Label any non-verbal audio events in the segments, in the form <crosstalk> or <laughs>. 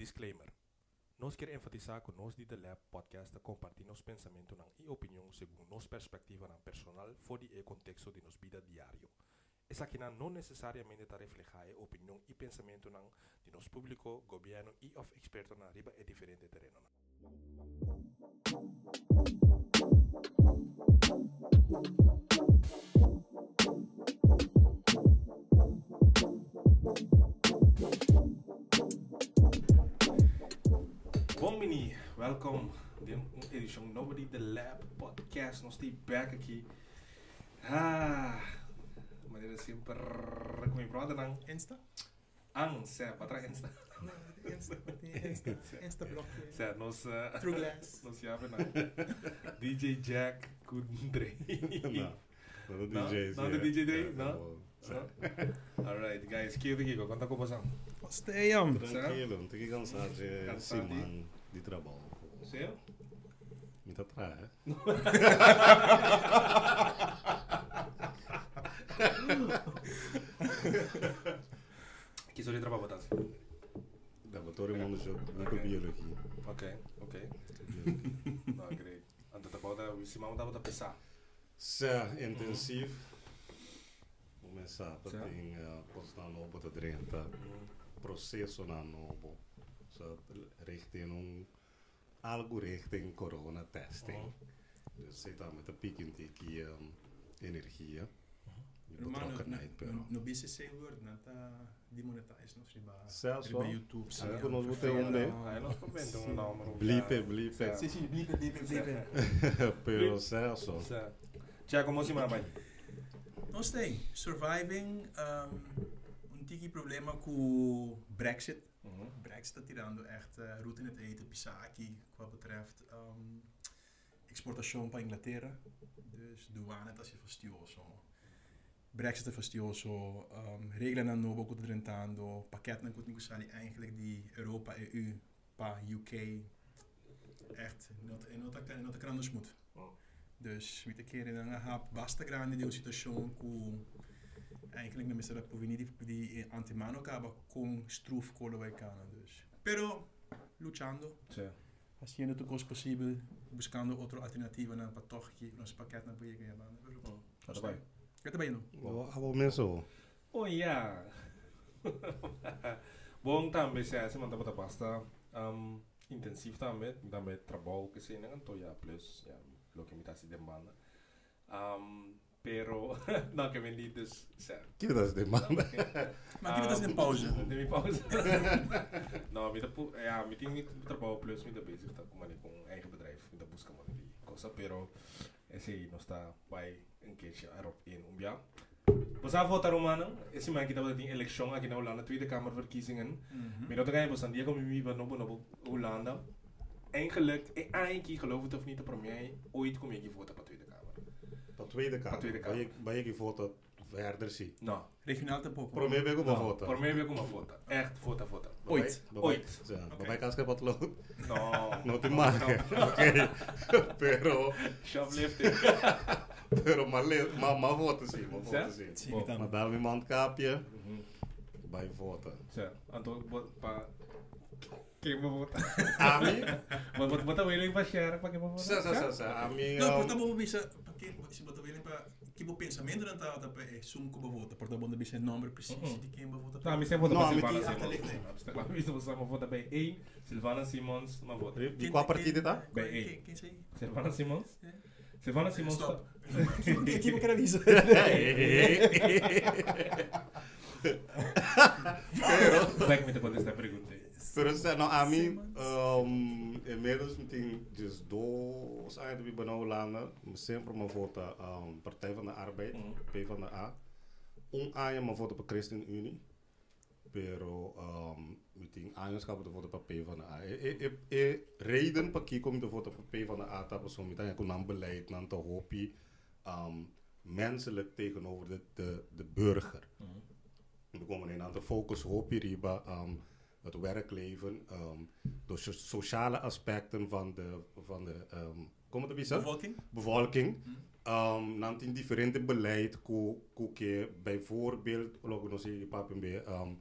Disclaimer. Nós quer enfatizar que nós de Lab Podcast compartimos pensamento e opinião segundo nossa perspectiva na personal fora e contexto de nossa vida diário. Essa aqui não necessariamente está reflejar a opinião e pensamento de nosso público, governo e of experto na riba e diferente mini, welkom bij een editie Nobody the Lab podcast. Nog steeds back aqui. Ah, maneira sempre como brother nang Insta? ang sa patra insta. Nee, Insta. Insta. <laughs> Insta. Sa nos uh, True glass. nos jabe nang DJ Jack Kundre. no, Nada no? DJs. Nada yeah. DJ né? é, não Yeah, no? no? Alright, guys, que do Kiko, quanta ocupação? Stay on. Tranquilo, não tenho que cansar de cansar de... de trabalho. Seu? Me tá atrás. que só de trabalho botas? Da motor mundo jogo, não copia aqui. Ok, ok. Não, great. Então tá bom, tá, o Simão tava a pensar. Sa intensief. Começar para Sa. ter postar novo para 30 processo na novo. So richting um algo richting corona testing. Dus zit daar met de piek in die um, energie. Betrokkenheid no, pero. no BCC word nata demonetize no riba. Zelfs wel. YouTube. Um comentamos um nome. Blipe, blipe. Sì, sì, blipe, blipe, blipe. pero zelfs Tja, como se chama. Surviving. Um, un tiki problema com Brexit. Brexit está tirando echt uh, route in het eten, Pisaki, wat betreft um, exportação para Inglaterra. Dus douane está se fastioso. Brexit é fastioso. Um, regelen novo que drentando. Pakket na kuti kusali eigenlijk die Europa EU pa UK echt not en en in een hap basta grande die situatie ku eigenlijk na misera povini di di antemano kaba con struf kolo wij kana dus. Pero luchando, Tja. haciendo todo cosa posible, buscando otro alternativa na pa toch que nos pakket na poie que banda. Tá bem. Wat ben je nou? Abo mensen. Oh ja. Bom também se essa manda bota pasta um, intensivo também, também trabalho que se não já plus, ja, lo que me tá se demanda. Um, pero <laughs> não que me diz, se. Que das demanda. Maar ik heb het in pauze. De mi pauze. <laughs> no, met de ja, met die trabalho plus met de bezig tá com com eigen bedrijf, met de busca man die cosa, pero esse não está vai een keertje erop in om ja. We zijn voor Romano, is iemand die dat in election aqui na Holanda, Tweede Kamerverkiezingen. Maar dat ga je San Diego met van Nobo Nobo Hollanda. Eigenlijk, eigenlijk geloof het of niet, voor mij ooit kom ik voor de Tweede Kamer. Para Tweede Kamer. Tweede Kamer. Bij je- Bij je gevoten verder zie. Nou, Regionaal te. Pro mij ben ik ook no, foto. voor mij heb ik een foto. Echt foto, foto. Ooit. Ooit. Oké. bij mij kan ik wat lood. No, No te maken. <laughs> Oké. <laughs> Pero, Shoplifting. <laughs> pero maar le- maar maar foto zien, maar Sa? foto zien. Zie je dan? Maar daar iemand kaapje bij foto. Sir, anto pa Queima bota. Ami. <laughs> Bota bota wailing pa share pa queima bota. Sa sa sa sa. Ami. No, é porta bo bisa porque se bota wailing pa tipo pensamento não tá tá pa sum ko bota. Porta bo bisa nome preciso uhum. de quem bota. Tá, mi se bota pa Silvana Simons. Mi se bota bota pa A Silvana Simons ma bota. De qual partida tá? Ba A. Quem sei? Silvana Simons? É. Silvana Simons. Stop. Que tipo que era isso? que me depois desta pergunta. Pero sa no ami um inmiddels meteen dus dos anos we ben Hollanda, sempre uma vota um Partij van de Arbeid, Mhm. P van de A. Um ano uma vota para ChristenUnie. Pero um meteen anos ka de vota para P van de A. E e e reden para que kom de vota para P van de A tapa so meteen kon aan beleid nan te hopi um menselijk tegenover de de de burger. We komen in aan de focus hoop hier riba um, het werkleven, um, de so- sociale aspecten van de, van de um, kom het Bevolking? bevolking. Mhm. Um, nanti in differente beleid ko ko ke bijvoorbeeld si papembe um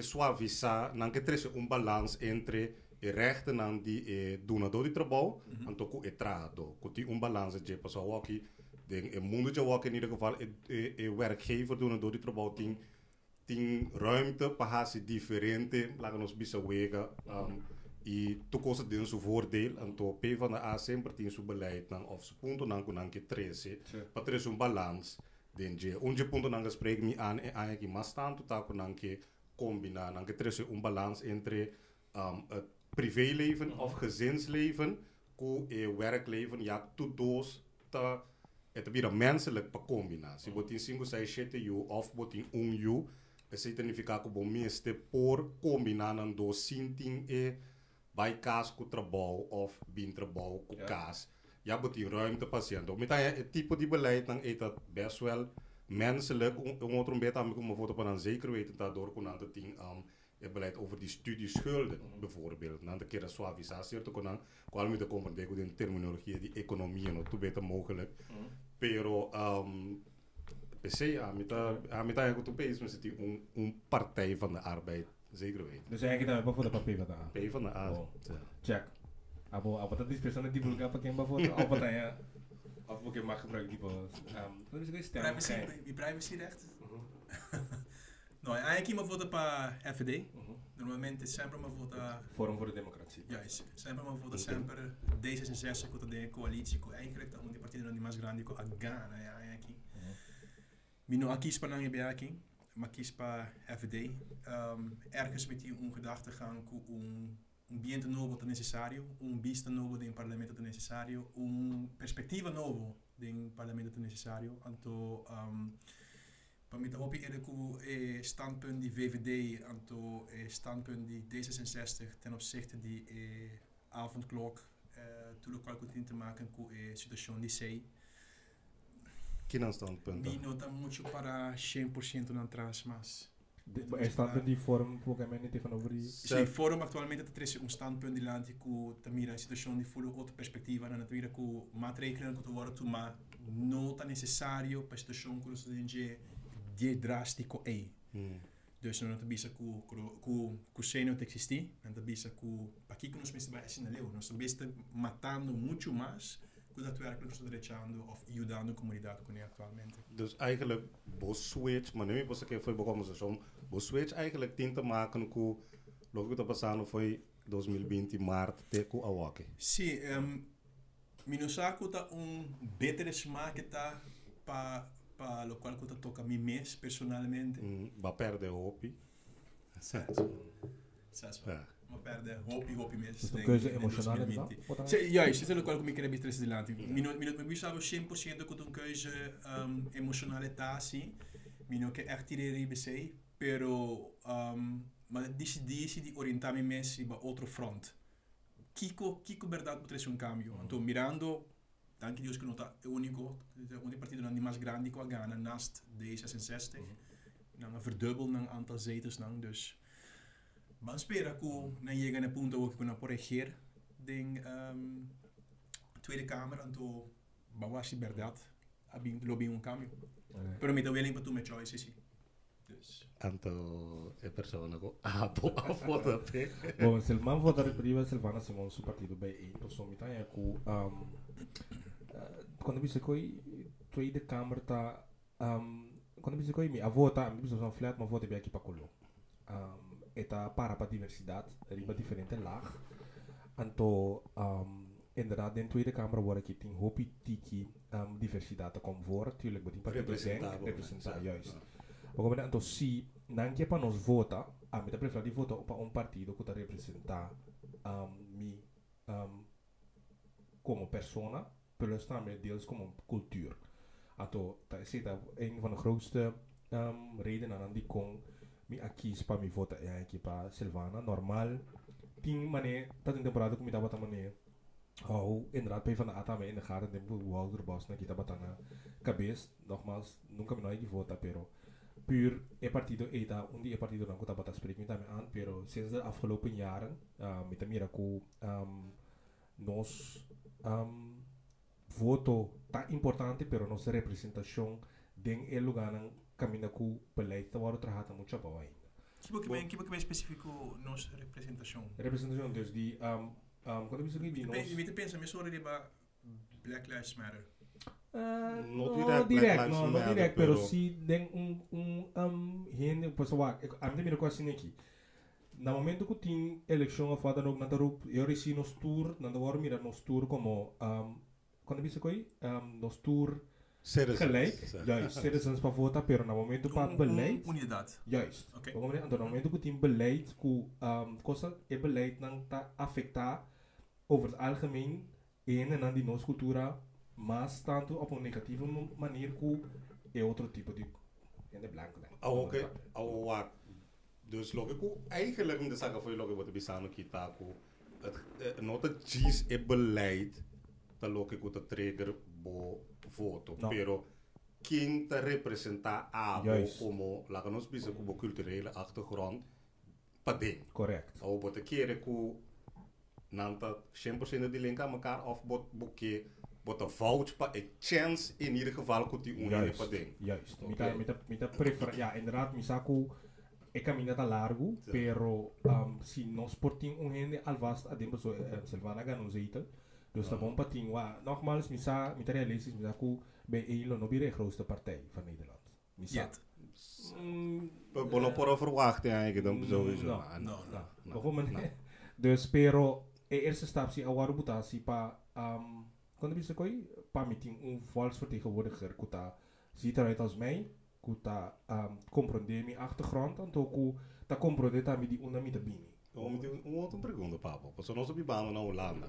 suavizar, dan que trece un balans entre e rechten dan die e donador di trabalho, Mhm. en toku e trado. Kuti un balans je pas waki, den e mundo je waki in ieder geval e, e, e werkgever donador di trabalho ting ting ruimte para hasi diferente, laten ons bisa wega, um, e toekomst din su voordeel, en to P van de A sempre tin su beleid, dan of su punto dan kunan ke trece, para ter balans, den je, onde punto dan gesprek mi aan, e aan ki mas tanto ta kunan ke combina, dan ke trece un balans entre um, het privéleven of gezinsleven, ko e werkleven, ja, to doos, ta, het bira menselijk pa combinatie. Wat in single sai shete you of wat in un you, e significa que bom meeste por combinando do sinting e bij kaas ku trabaho of bin trabaho ku Ja. kaas. Ja, moet die ruimte patiënt. Met het type die beleid dan is dat best wel menselijk. Het een beetje aan me voor te dan zeker weten dat door kon aan het ding um, het beleid over die studieschulden bijvoorbeeld. Dan de keer dat suavisatie te kunnen, kwam met de komen de in terminologie die economie en toe beter mogelijk. Pero um, PC aan met dat aan met dat goed is met die een een partij van de arbeid zeker weten. Dus eigenlijk voor de papier van de A. P van de A. Oh. Ja. Check. Abo, abo dat is persoonlijk die pa kemba voor of wat ja. Of moet je mag gebruiken die bos. Ehm, wat is het stem? Privacy, die privacyrecht. Mhm. <laughs> Nou, eigenlijk iemand vote para FD. Mhm. Normalmente sempre uma vota Forum voor de Democratie. Juist, sempre uma vota Ok. sempre D66 com a coalitie, com eigenlijk dat die partido não mais grande com a Ghana, ja. Mhm. Mino não ir aqui, maar kies para FD. Um, ergens met die um gedachtegang com um ambiente novo é necessário, um vista novo do parlamento é necessário, um perspectiva novo do parlamento é necessário. Então, um, para mim, hoop ik eerder hoe eh, standpunt die VVD en to eh, standpunt die D66 ten opzichte die eh, avondklok eh, toen ook al te maken met de situatie die sei. Kinnanstandpunten. Minota moet para 100% na trás, mas... Hij de forma die vorm volgens mij de tegenover die... forma die vorm actualmente dat is een standpunt die laat a tamira een situatie die voelt uit perspectief en dat weer ku maatregelen ku worden toe maar no tan necessario per situatie ku dus denje die drastico ei. Dus de te bisa ku ku ku seno te existi, non te bisa ku pa ki ku nos mesti ba esin leu, nos mesti matando muito mais dat werkelijk Soderecciando of Iudando comunidade con actualmente. Dus eigenlijk bos switch, maar nu bos que foi begonnen seizoen, bos switch eigenlijk tinta maken ku logo que tá passando foi 2020 maart te ku awake. Sim, um, ehm, minusaku tá um betere smaak tá pa pa lo qual kuta toca mi mes personalmente. Mm, va perde hopi. Certo. Certo. perde hopi, hopi mesi. Keuze emotionele middag? Ze, juist, je zit ook wel een beetje bij het land. Minot me bisavo 100% con un keuze um, emotionale tasi, mino che artiglieria BC, però um, ma decidi di orientarmi messi ba altro front. Kiko, Kiko verdad potrebbe un cambio. Então, mirando anche Dios che nota è unico, ogni partito non è più grande qua Ghana, naast D66. Mm -hmm. Nou, verdubbel aan aantal zetels. Nou, dus Man spelar aku na punto och kunna på um, Tweede Kamer anto bawasi verdad abin lobby un cambio. Pero mi te vienen para tu choice sí. Anto persona con apo a vota pe. Bom, se man votare prima se il vana siamo su partito beh e per sommi tania cu um quando tweede kamer ta um quando mi se mi a vota mi flat ma vota be aqui pa colo. Eta para pa diversidade, riba diferente laag. Anto um inderdaad in tweede kamer word ik in hopi tiki um diversiteit te komen voor, tuurlijk met die partido denk representatie juist. Quando então se não que para nós vota, a mim prefere de votar para um partido que está representar um, me um, como persona, plus também deels como cultuur. Então, dat is het, een van de grootste um, redenen aan die kon me aqui para me votar, é aqui para Silvana normal. Tem mané tá tem temporada me estava também ao entrar para ir ata me entrar tem tempo o Walter Boss na kita batana cabeça nogmaals nunca me não é que vota pero puur é partido é tá onde é partido não kita batas preto também an pero desde afgelopen jaren uh, mit mira com ah, um, nós ah, voto tá importante pero nossa representação tem é lugar não caminha com o beleite, da hora trata muito bom ainda. Que que bem, que que bem específico nossa representação? Representação desde um, um, quando eu penso que nós... Me pensa, me sobre riba Black Lives Matter. Uh, no, não direct, mas no direct, pero si den um um um gente, pessoal, a minha primeira coisa aqui. Na momento que tinha eleição a fada no Nantaru, eu recebi nos tour, na hora mira nos tour como um, quando eu penso que um, nos tour Citizens. gelijk, juist, citizens para votar, pero na momento para Um- beleid, um- Unidade. Juist. Oké. Op het moment- momento que tem beleid, que um, coisa é beleid não está afetar over het algemeen een en dan die nossa cultura, mas tanto op een negatieve ma- manier que é outro tipo de gente blanco. né? Ah, oké. Ah, wat. Dus logico, eigenlijk om te zeggen voor je logico wat we samen kita ko het eh, not het G's e beleid dat logico te trigger bo foto, No. pero quem te representa Juist. como la que nos bisa como culturele achtergrond pa ding. Correct. Ou bote kere ku nanta 100% die link aan elkaar of bot boeke bot een pa een chance in ieder geval ku die unine pa Juist. Juist. Oké. Mita, mita, mita prefer, ja, inderdaad, mi saco é caminhada largo, pero um, se nós portim um rende alvast a tempo so uh, Silvana zetel. Dus dat Ah. bom pating wa nogmaals mi sa mi realistisch mi saco bij ELO no de grootste partij van Nederland. Mi sa. Jet. We bono por verwachten eigenlijk dan sowieso. no, no, Nou, no. niet? Dus pero e eerste stap si awar butasi pa um quando bisa koi pa meeting un vals vertegenwoordiger kuta ziet eruit als mij kuta um comprender mi achtergrond en toku ta comprender ta mi di una mi de bini. Om te om te pergunta papo, pas nós op baan na Holanda.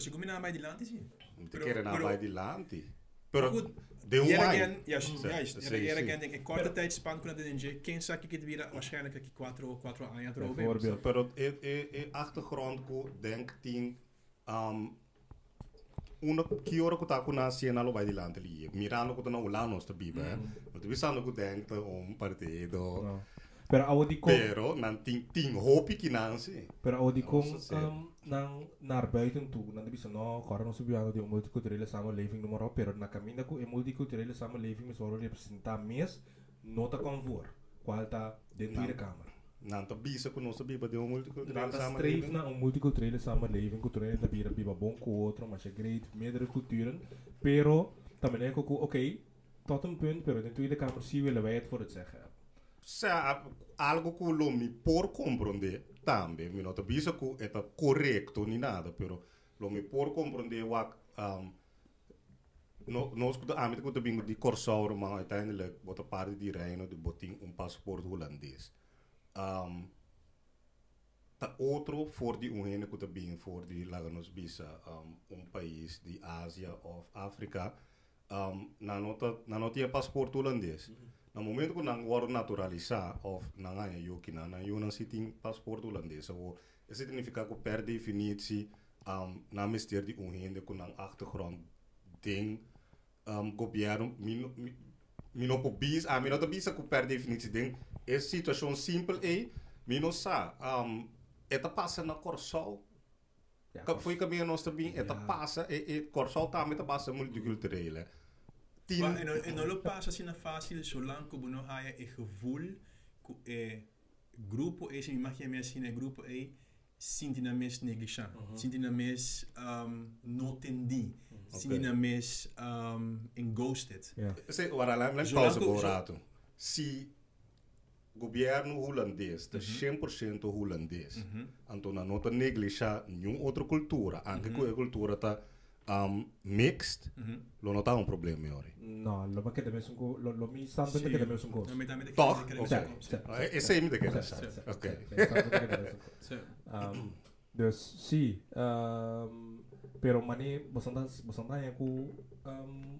se combina mais adiante sim. Om te Pero- keren naar pero- bij die lanti. Pero Goed. de Hier wine. again, juist, Sim, juist. sim, Hier sim. again, denk ik, korte tijdspan kunnen de NG. Quem sabe que vira waarschijnlijk aqui 4 4 aan het roven. bijvoorbeeld Pero e e e achtergrond ko denk um una que hora ko ta ko na siena lo vai dilante li. Mirando ko na ulano sta biba. Mas tu bisando ko denk om partido. No. Pero awo di ko Pero nan tin tin hopi ki nansi. Pero ao di Ja, kong dat is het, ja. um, nang naar buiten toe, dan bisa no, kara no subiano di multiculturele samenleving noem maar op, pero na camina ko e multiculturele samenleving mis oro representa mes nota kon voor, kwalta de. Tweede Kamer. Nan ta bisa ko no sa biba de multiculturele Nata streef na een multiculturele samenleving, culturele da bira biba bom com o outro, mas great, meerdere culturen, pero é que oké, tot een punt, pero de Tweede Kamer zie willen wij het voor het zeggen se algo que o me por compreender também, eu não sei que é correto nem nada, pero eu por compreender um, no, nós que amit ko tabing di Corsor mga uiteindelijk wat een paar die rijden de boting een paspoort Hollandees. Um, ta outro for de um voor que onheen ko for de lá nos bisa um, um país de Ásia ou Afrika um, na nota na nota paspoort Hollandees. Mm -hmm. Na momento kung não war naturalizar, of nanganya yukina na yun ang passaporte passport Holandesa wo significa ko per definitie um, na mister die onhinde kung nang achtergrond ding um, gobyerno min, min, minopobis a ah, minotobis ko per definitie ding is situation simple e minosa um, eta passa na corsol ja, foi caminho nosso bem eta passa e, e corsol tá meta passa multiculturele tien... Maar, en, en lo pasas in fácil, zolang que uno haya el eh, gevoel, eh, grupo es, mi magia me sin el grupo es, sinti na mes negishan, uh-huh. sinti na mes um, notendi, okay. sinti na mes um, enghosted. Yeah. Lá, lá, pausa por rato. Se governo holandês, de uh -huh. 100% holandês, uh -huh. então não está negligenciar nenhuma outra cultura, anche uh -huh. a cultura está um, mixed, Mhm. lo está um problema, ora. No, lo que debe son ko, lo lo mi Sim. que met- Toch? Oké. Sim, met- sim. Esse aí me dá que Sim, sabe. sim, sim. Ok. Sim, sim, standpunt que debe son ko. Sim. Um, dus sim, um, pero mani bastante bastante yang ku um,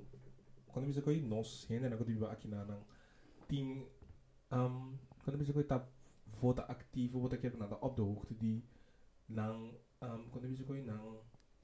quando bisa koi nos hende na aqui na nang ting um, quando bisa koi tap vota activo, vota que nada op de hoogte die nang um, quando você coi nang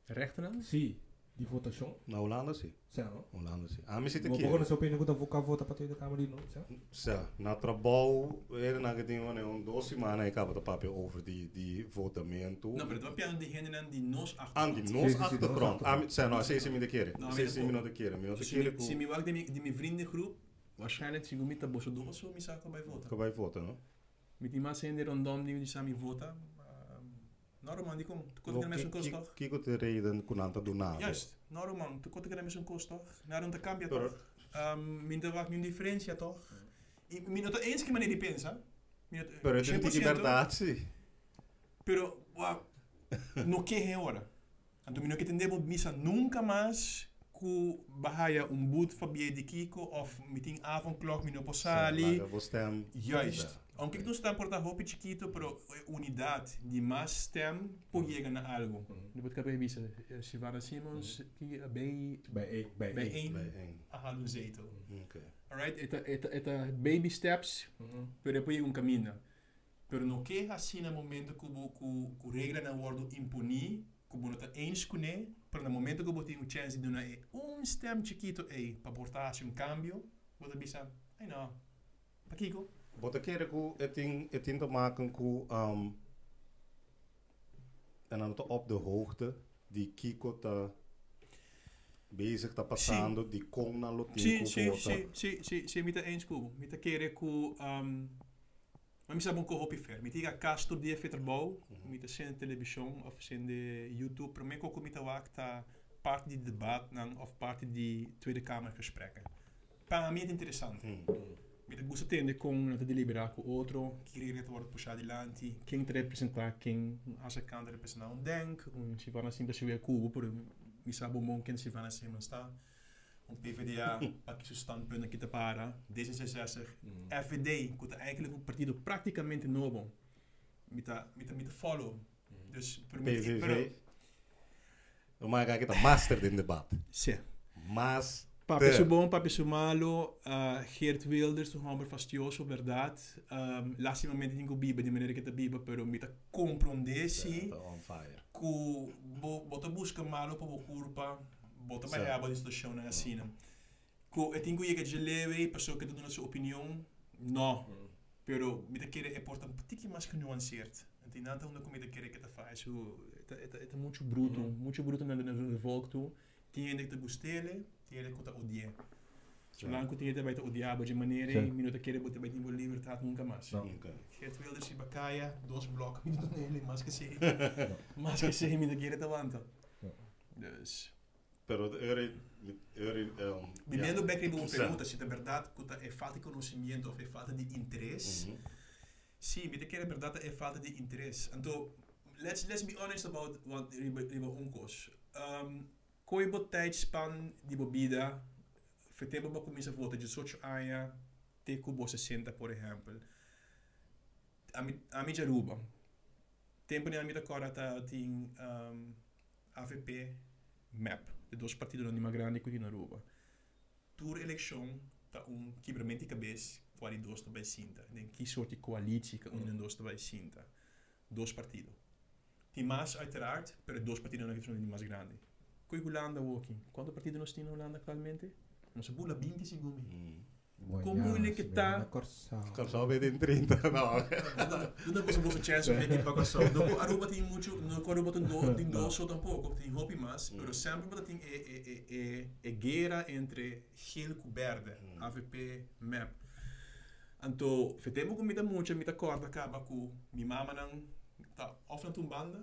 Rechten si de votação? Na Holanda, sim. Sim, na Holanda, sim. Ah, mas isso aqui... Vou nessa opinião que eu vou votar para ter a Câmara de novo, sim? Sim. Na trabalho, ele na que tem uma duas semanas e acaba de papel over de, de votamento. Não, mas eu penso de gente de nós achtergrond. Andi, nós achtergrond. Ah, sim, não, seis minutos de keren. Seis minutos de keren. Minutos de keren. Se me vai de minha vriendengroep, waarschijnlijk zie ik met de bosse doen, zo me zou ik erbij voten. Erbij voten, no? Met die mensen in de rondom die samen voten, Nou man, die. Toen kon ik met zo'n kost toch? Kiko de reden kunanta do nada. Juist. Nou man, toen kon ik zo'n kost toch? Naar een cambia toch? Um, minder wat nu differentia toch? Minuto eens que maneira de pensa. Pero 100%, verdade, sim. Pero, wow, no que é hora. Então, não que entendemos missa nunca mais que bahaya um boot fabie de Kiko of meeting avondklok mino posali. Juist. Então, Aunque tu dan porta hoop je kiezen pro unidad die mas stem pojegen naar algo. Nu wordt kapel bisa Shivana Simons ki bij bij bij bij een ahal zetel. Okay. Alright, eta eta eta baby steps per depois é um caminho. Pero no que assim no momento que o que o regra na wordo impuni, como não tá ens cune, pero no momento que eu tenho chance de na um stem chiquito ei para portar um cambio, vou dar bisa. Ai não. pa Kiko. Het ding het ding te maken ku um en dan te op de hoogte die Kiko te bezig te passando die kom na lo tinko sim, vota. sim, sim, sim, sim, mita eens com, mita querer com um mas me sabe um corpo fer, mita iga casto dia feterbou, mita sem televisão of sem de YouTube, para mim que mita wakta parte de debat nan of parte de Tweede Kamer gesprekken. Para mim é interessante. Hmm. Mitt gusto tiende con att delibera con otro, que regret har varit pushad ilanti, quem te representa, quem asa kan te representa un denk, un sivana simple se via kubo, por misa bombon ken sivana simon sta, un PVDA, pak su standpunt kita para, D66, mm. FVD, kuta eigenlijk un partido praticamente novo, mita, mita, mita follow, mm. dus per mita, per... Vamos a kita master in debate Sim. Mas... Papje bom, papje malo, uh, Geert Wilders, um homem fastioso, verdade. Um, Lastimamente não biba, de maneira que a biba, pero me compreendesse. Que bota busca malo para a curva, bota para a aba de situação na assina. Que eu tenho que te leve, pessoa que te dá sua opinião, não. Pero me quer é porta um pouquinho mais que nuanceado. Então, não é como me quer que te faz, é muito bruto, muito bruto na volta tinha tiende te gostele tinha tiende kota odie. Zolang je het bij te odiabo de manier, een minuut een keer moet je bij die libertad tá, nunca más. Geert Wilders in dois blocos minuto <laughs> nele mais que sei. mais que sei, minuut keer te wanten. Dus. Pero eri, eri, um, Dependendo bem que uma pergunta, se é verdade que é falta de conhecimento ou é falta de interesse. Uhum. Sim, sí, mas que é verdade é falta de interesse. Então, let's let's be honest about what riba riba onkos. Um, Koiboteidspan de bebida. Vertemos uma comida votar de 18 anos, te cubo 60, por exemplo. A minha Aruba. Tempo de a minha decora tá, tem um, AVP, MAP, de dois partidos na Lima Grande e na Aruba. Tour eleição tá um quebramento de cabeça, qual dois também sinta. Então, que sorte de coalição que um dois também sinta. Dois partidos. Tem mais, uiteraard, per dois partidos na questão de mais grande. Con Yolanda Walking. Quanto partite non stai in Holanda attualmente? Non so, bulla 20 secondi. Mm. Con moeilijke taal. Corsal weet in 30. Nou, dat was een bosse chance met die Corsal. Dopo a roba tem muito, non com a roba tem do, tem do só tampouco, tem hobby mas, pero sempre bota tem e e e e e guerra entre gel cuberde, AVP map. Anto, fetemo com mita muito, mita corda acaba com mi mama não tá off na tumbanda,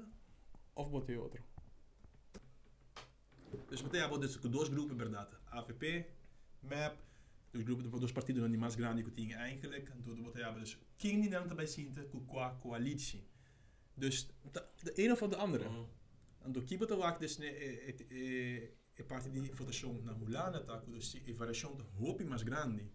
off botei outro. Dus meteen hebben we dus dois groepen verdade. AVP, MAP, dus groepen de dois partidos die mais grande que tinha eigenlijk. En toen moeten we dus quem die dan erbij zien te qua coalitie. Dus de, de een of de andere. En door kieper te wachten dus ne het e parte di votação na Mulana tá com dus e variação de hopi mais grande.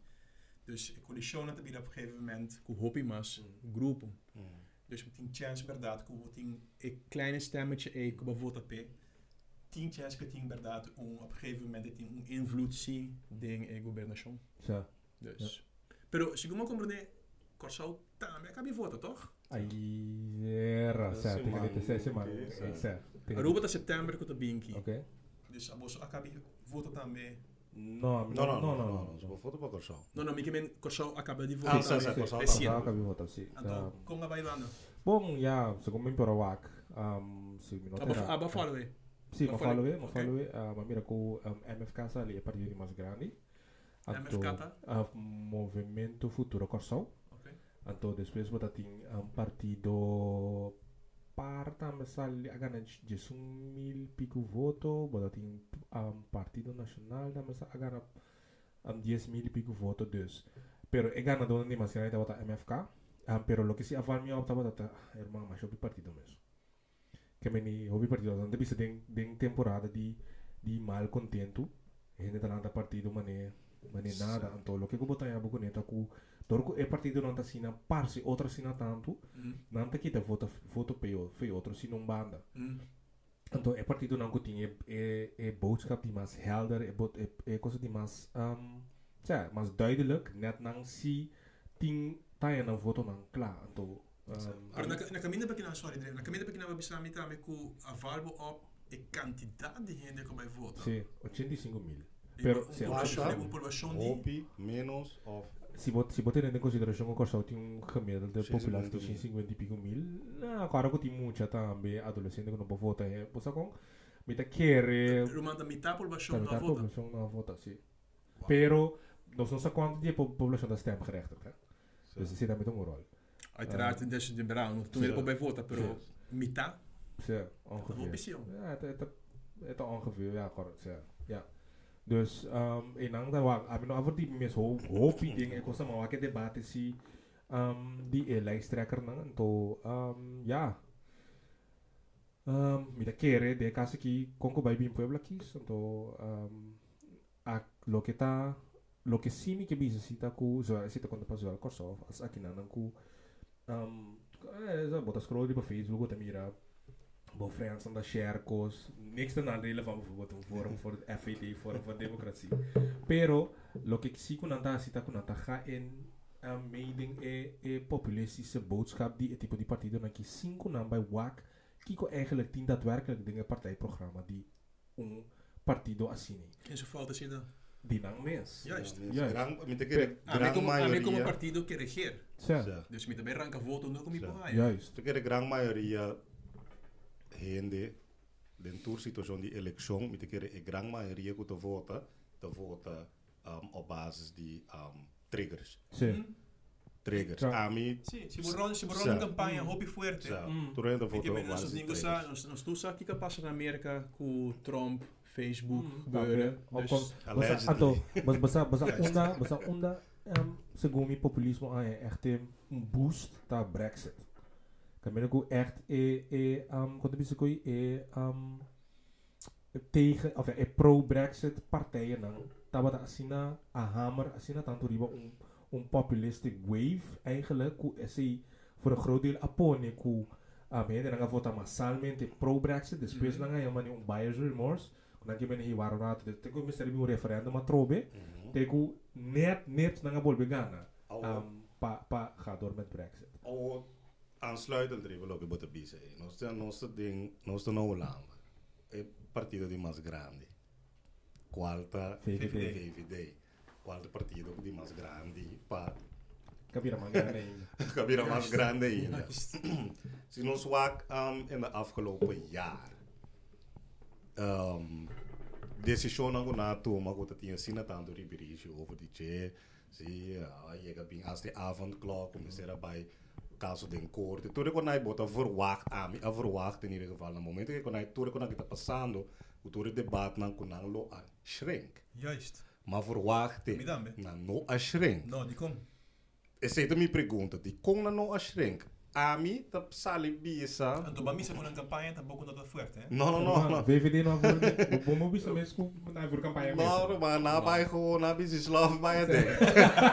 Dus coalition het op een gegeven moment com hopi mais grupo. Mhm. Dus met 10 chance verdade que we een kleine stemmetje e que we vota p. 10-15 inderdaad om op een gegeven moment een invloed zien in de governação. Ja. Dus. Ja. Pero, segundo compreender, Corsal também acabei voto, toch? Aí era, certo, tem que ter seis semanas. Aruba tá setembro que eu estou bem aqui. Ok. Dus a bolsa acabei voto também. Não, não, não, não, não, não, só voto para Corsal. Não, não, me que men Corsal acabei de votar. não sim, Corsal acabei de votar, sim. Então, como vai lá? Bom, já, segundo me para o WAC, se me notar. Abafalo, é. Sì, ma fallo è, ma fallo è, ma mira que o ah, MFK ali é partido di más grande. Anto, MFK? Uh, Movimento Futuro Corsão. Ok. então depois vota tem ah, um partido parta mas mensal a ganhar de um mil pico voto, bota tem um partido nacional mas mensal a ganhar um 10 mil pico voto dus. Pero é ganador de mais grande vota MFK. Um, pero o que se avalmia opta vota, irmão, mas eu partido mesmo. Que me ni hobby partido, não bisa den den temporada de de mal contento. Gente tá partido mané mané nada, então lo que eu botar em abu neta ku Dorco é partido não tá sina parse, outra sina tanto, Mm. não tá kita voto voto peo, foi outro sina um banda. Mm. Então é partido não tinha é é boodschap die mais helder, é bot é, é coisa die mais um, ja, mais duidelijk, net não se ting taia não voto não klaar, então Maar dan, dan kan minder beginnen, sorry, dan kan minder beginnen beslaan met daarmee ku avalbo op a quantidade de gente que vai votar. Sim, 85 mil. Pero, se acha, OPI menos of se você se botar em consideração que Costa tem um caminho de população de 50 e pico mil, agora que tem muita também adolescente que não pode votar, é, eh, por isso mita quer... Romanda mitad população não vota. população não vota, sim. Pero, nós não sabemos quanto de população da stemgerechtigd, hè? Eh. Dus ze zitten met een rol. Uiteraard deze de Brown, toen Ja. ik bij vota, pero dat is ongeveer. Ja, het, het, het, ongeveer, ja, correct, ja. ja. Dus, um, in ander waar, ik ben over die mes hoop die dingen, ik was maar wat debatte zie, um, die e lijsttrekker na, to, um, ja. Um, met de keren, de kasse ki, konko bij bin puebla kies, to, um, a lo que ta, lo sí mi que bisa sita ku, zo, sita as aqui na ku, um, eh, scroll die op Facebook, te mira, Bo friends de sharecos, niks te nadelen van bijvoorbeeld een forum voor het FVD, Forum voor Democratie. Pero, lo que sí con anta cita con anta ga in een mening e, e populistische boodschap die het type die partido na ki cinco na bij WAC, kiko eigenlijk tien daadwerkelijk dingen partijprogramma die een partido assini. In zijn fout is je dan. Die nang mens. Juist. Juist. De A gran como, a mí como partido que. Dus met de bij ranka voto, no como Ja. ipo juist. De kere, gran maioria. Hende. Den tour situação de eleição. Met de kere, a gran maioria que te vota. Te vota um, op basis de um, triggers. Sim. Triggers. Ja. A mim. Sim, se borrão, se borrão campanha, hobby fuerte. Ja. Mm. Toen de Porque voto op men basis nos de ninguém triggers. sabe, nos nos tu sabe o que que passa na América com Trump, Facebook, Mm, gebeuren. Dus, kon-. Basta, ato, bas, basta, basta Juist. onda, basta onda, um, segundo mi populismo aan je echt een boost ta Brexit. Kamera ko echt e e um quando bisa ko e um tegen of ja, e pro Brexit partijen nang tawat asina a hammer asina tanto riba un un populistic wave eigenlijk ku esse voor een groot deel apone ku a me de nanga vota massalmente pro Brexit después Mhm. nanga yamani un buyer's remorse na ki bene hiwar rato de teku mister bi referendum atrobe mhm. teku net net na ngabol begana um, oh. pa pa ga door met brexit. Oh, o aansluitend er even ook op de bise nostra nostra ding nostra no lama e partido de mas grandi. Quarta FDD quarta partido de mas grandi pa. Kabira mas grande ainda. <laughs> Kabira mas grande ainda. Se nos wak um, in de afgelopen jaar. Um, decisão não na toma que tinha sina tanto ribirige over die che zie je gaat bien als de avondklok om is er bij caso de corte ik kon hij bota verwacht aan me verwacht in ieder geval na moment ik kon hij toen ik kon ik passando o toen het debat na kon aan lo a shrink. Juist. maar verwacht na no a shrink. No, die kom. essa é a minha pergunta de como na no a shrink a mim tá sali bisa En toen bij mij se een campagne, tampoco dat fuerte, hè? no no no no VVD não voor bom bisa mesmo na voor campanha No, mesmo maar nabij gewoon, nabij is love bij het ding.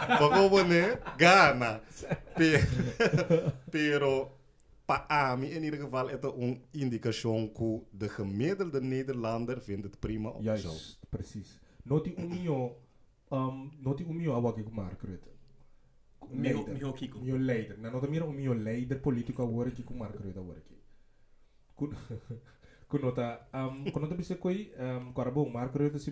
Maar gewoon nee, Ghana. Pe- <laughs> Pero, pa ami in ieder geval is er een indicatie dat de gemiddelde Nederlander vindt het prima op zo. Juist, precies. Noti umio, um, noti umio awak ik Mark Rutte. Miho leider. Miho Kiko. Mio leider. Na nota mira o mio leider politico agora que com Marco Rueda agora aqui. Kun <laughs> nota um <laughs> kun nota bisa koi um korabong Marco Rueda si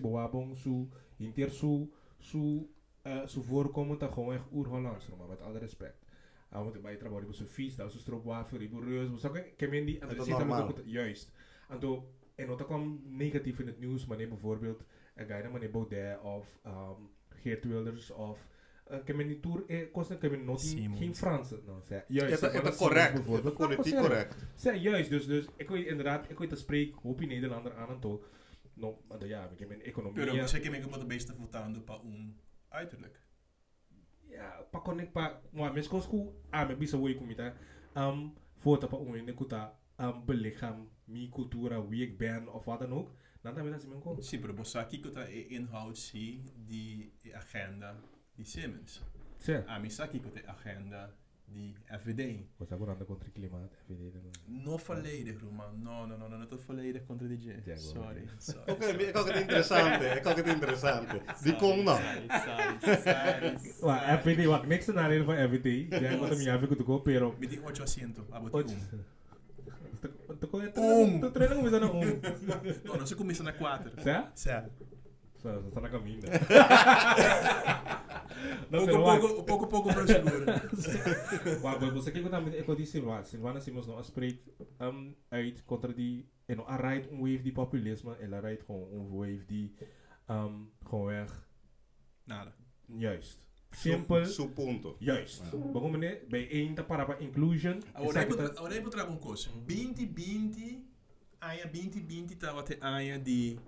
su inter su su uh, su voorkomen ta gewoon echt oer-Hollands, maar met alle respect. Ah, want bij você fiz, daar zo stroopwafel, rigoureus, maar zo kan ik men die Dat is zit daar met normaal. ook- juist. En toen en nota kwam negatief in het nieuws, maar nee bijvoorbeeld een guy naar meneer Baudet of um, Geert Wilders of ik men die tour eh kost ik men not Franse, nou zeg. Het Juist. is Simons correct. is politiek correct. Zeg, juist, dus, dus ik weet inderdaad, ik weet dat spreek, hoop je Nederlander aan en toe. No, maar ja, ik heb mijn economie. Pero ja. você que me como de beste votando pa um uiterlijk. Ja, pa connect pa, maar mis kosku, ah, me bisa woi kumita, um, voor pa uin de kuta, um, belichaam, mi cultura, wie ik ben, of wat dan ook. Dan dan dat ze mijn kom. Sim, pero você aqui que tá inhoud zie die agenda di Siemens. Sì. Ah, mi sa che agenda die FVD. Sta lavorando contro il clima everyday Não falei de Roma, no, no, no, non ho volledig contro di G. Diego, sorry, sorry. Ok, sorry. è qualcosa di interessante, è qualcosa di interessante. di Kongna. Wa FVD, wa niks scenario van FVD. Ja, wat mi avek tu ko pero. Mi dijo 8 abot Tu ko tu tu treino começa na 1. Não, não se começa na 4. Certo? Certo. Só na caminho. Não, poco, <laughs> é a poco, poco poco pero seguro. Wah, gue bisa kita namanya eko di Silvan. Silvan sih mas no um, uit contra die en é, a rijdt um wave de populismo en a é rijdt gewoon een wave de um, gewoon weg. Nada. Juist. Simpel. Su, ponto. Juist. Yeah. Bagulho mené bem ainda para para inclusion. Agora eu vou trazer um coisa. 2020 uhum. aia 2020 tava até aia de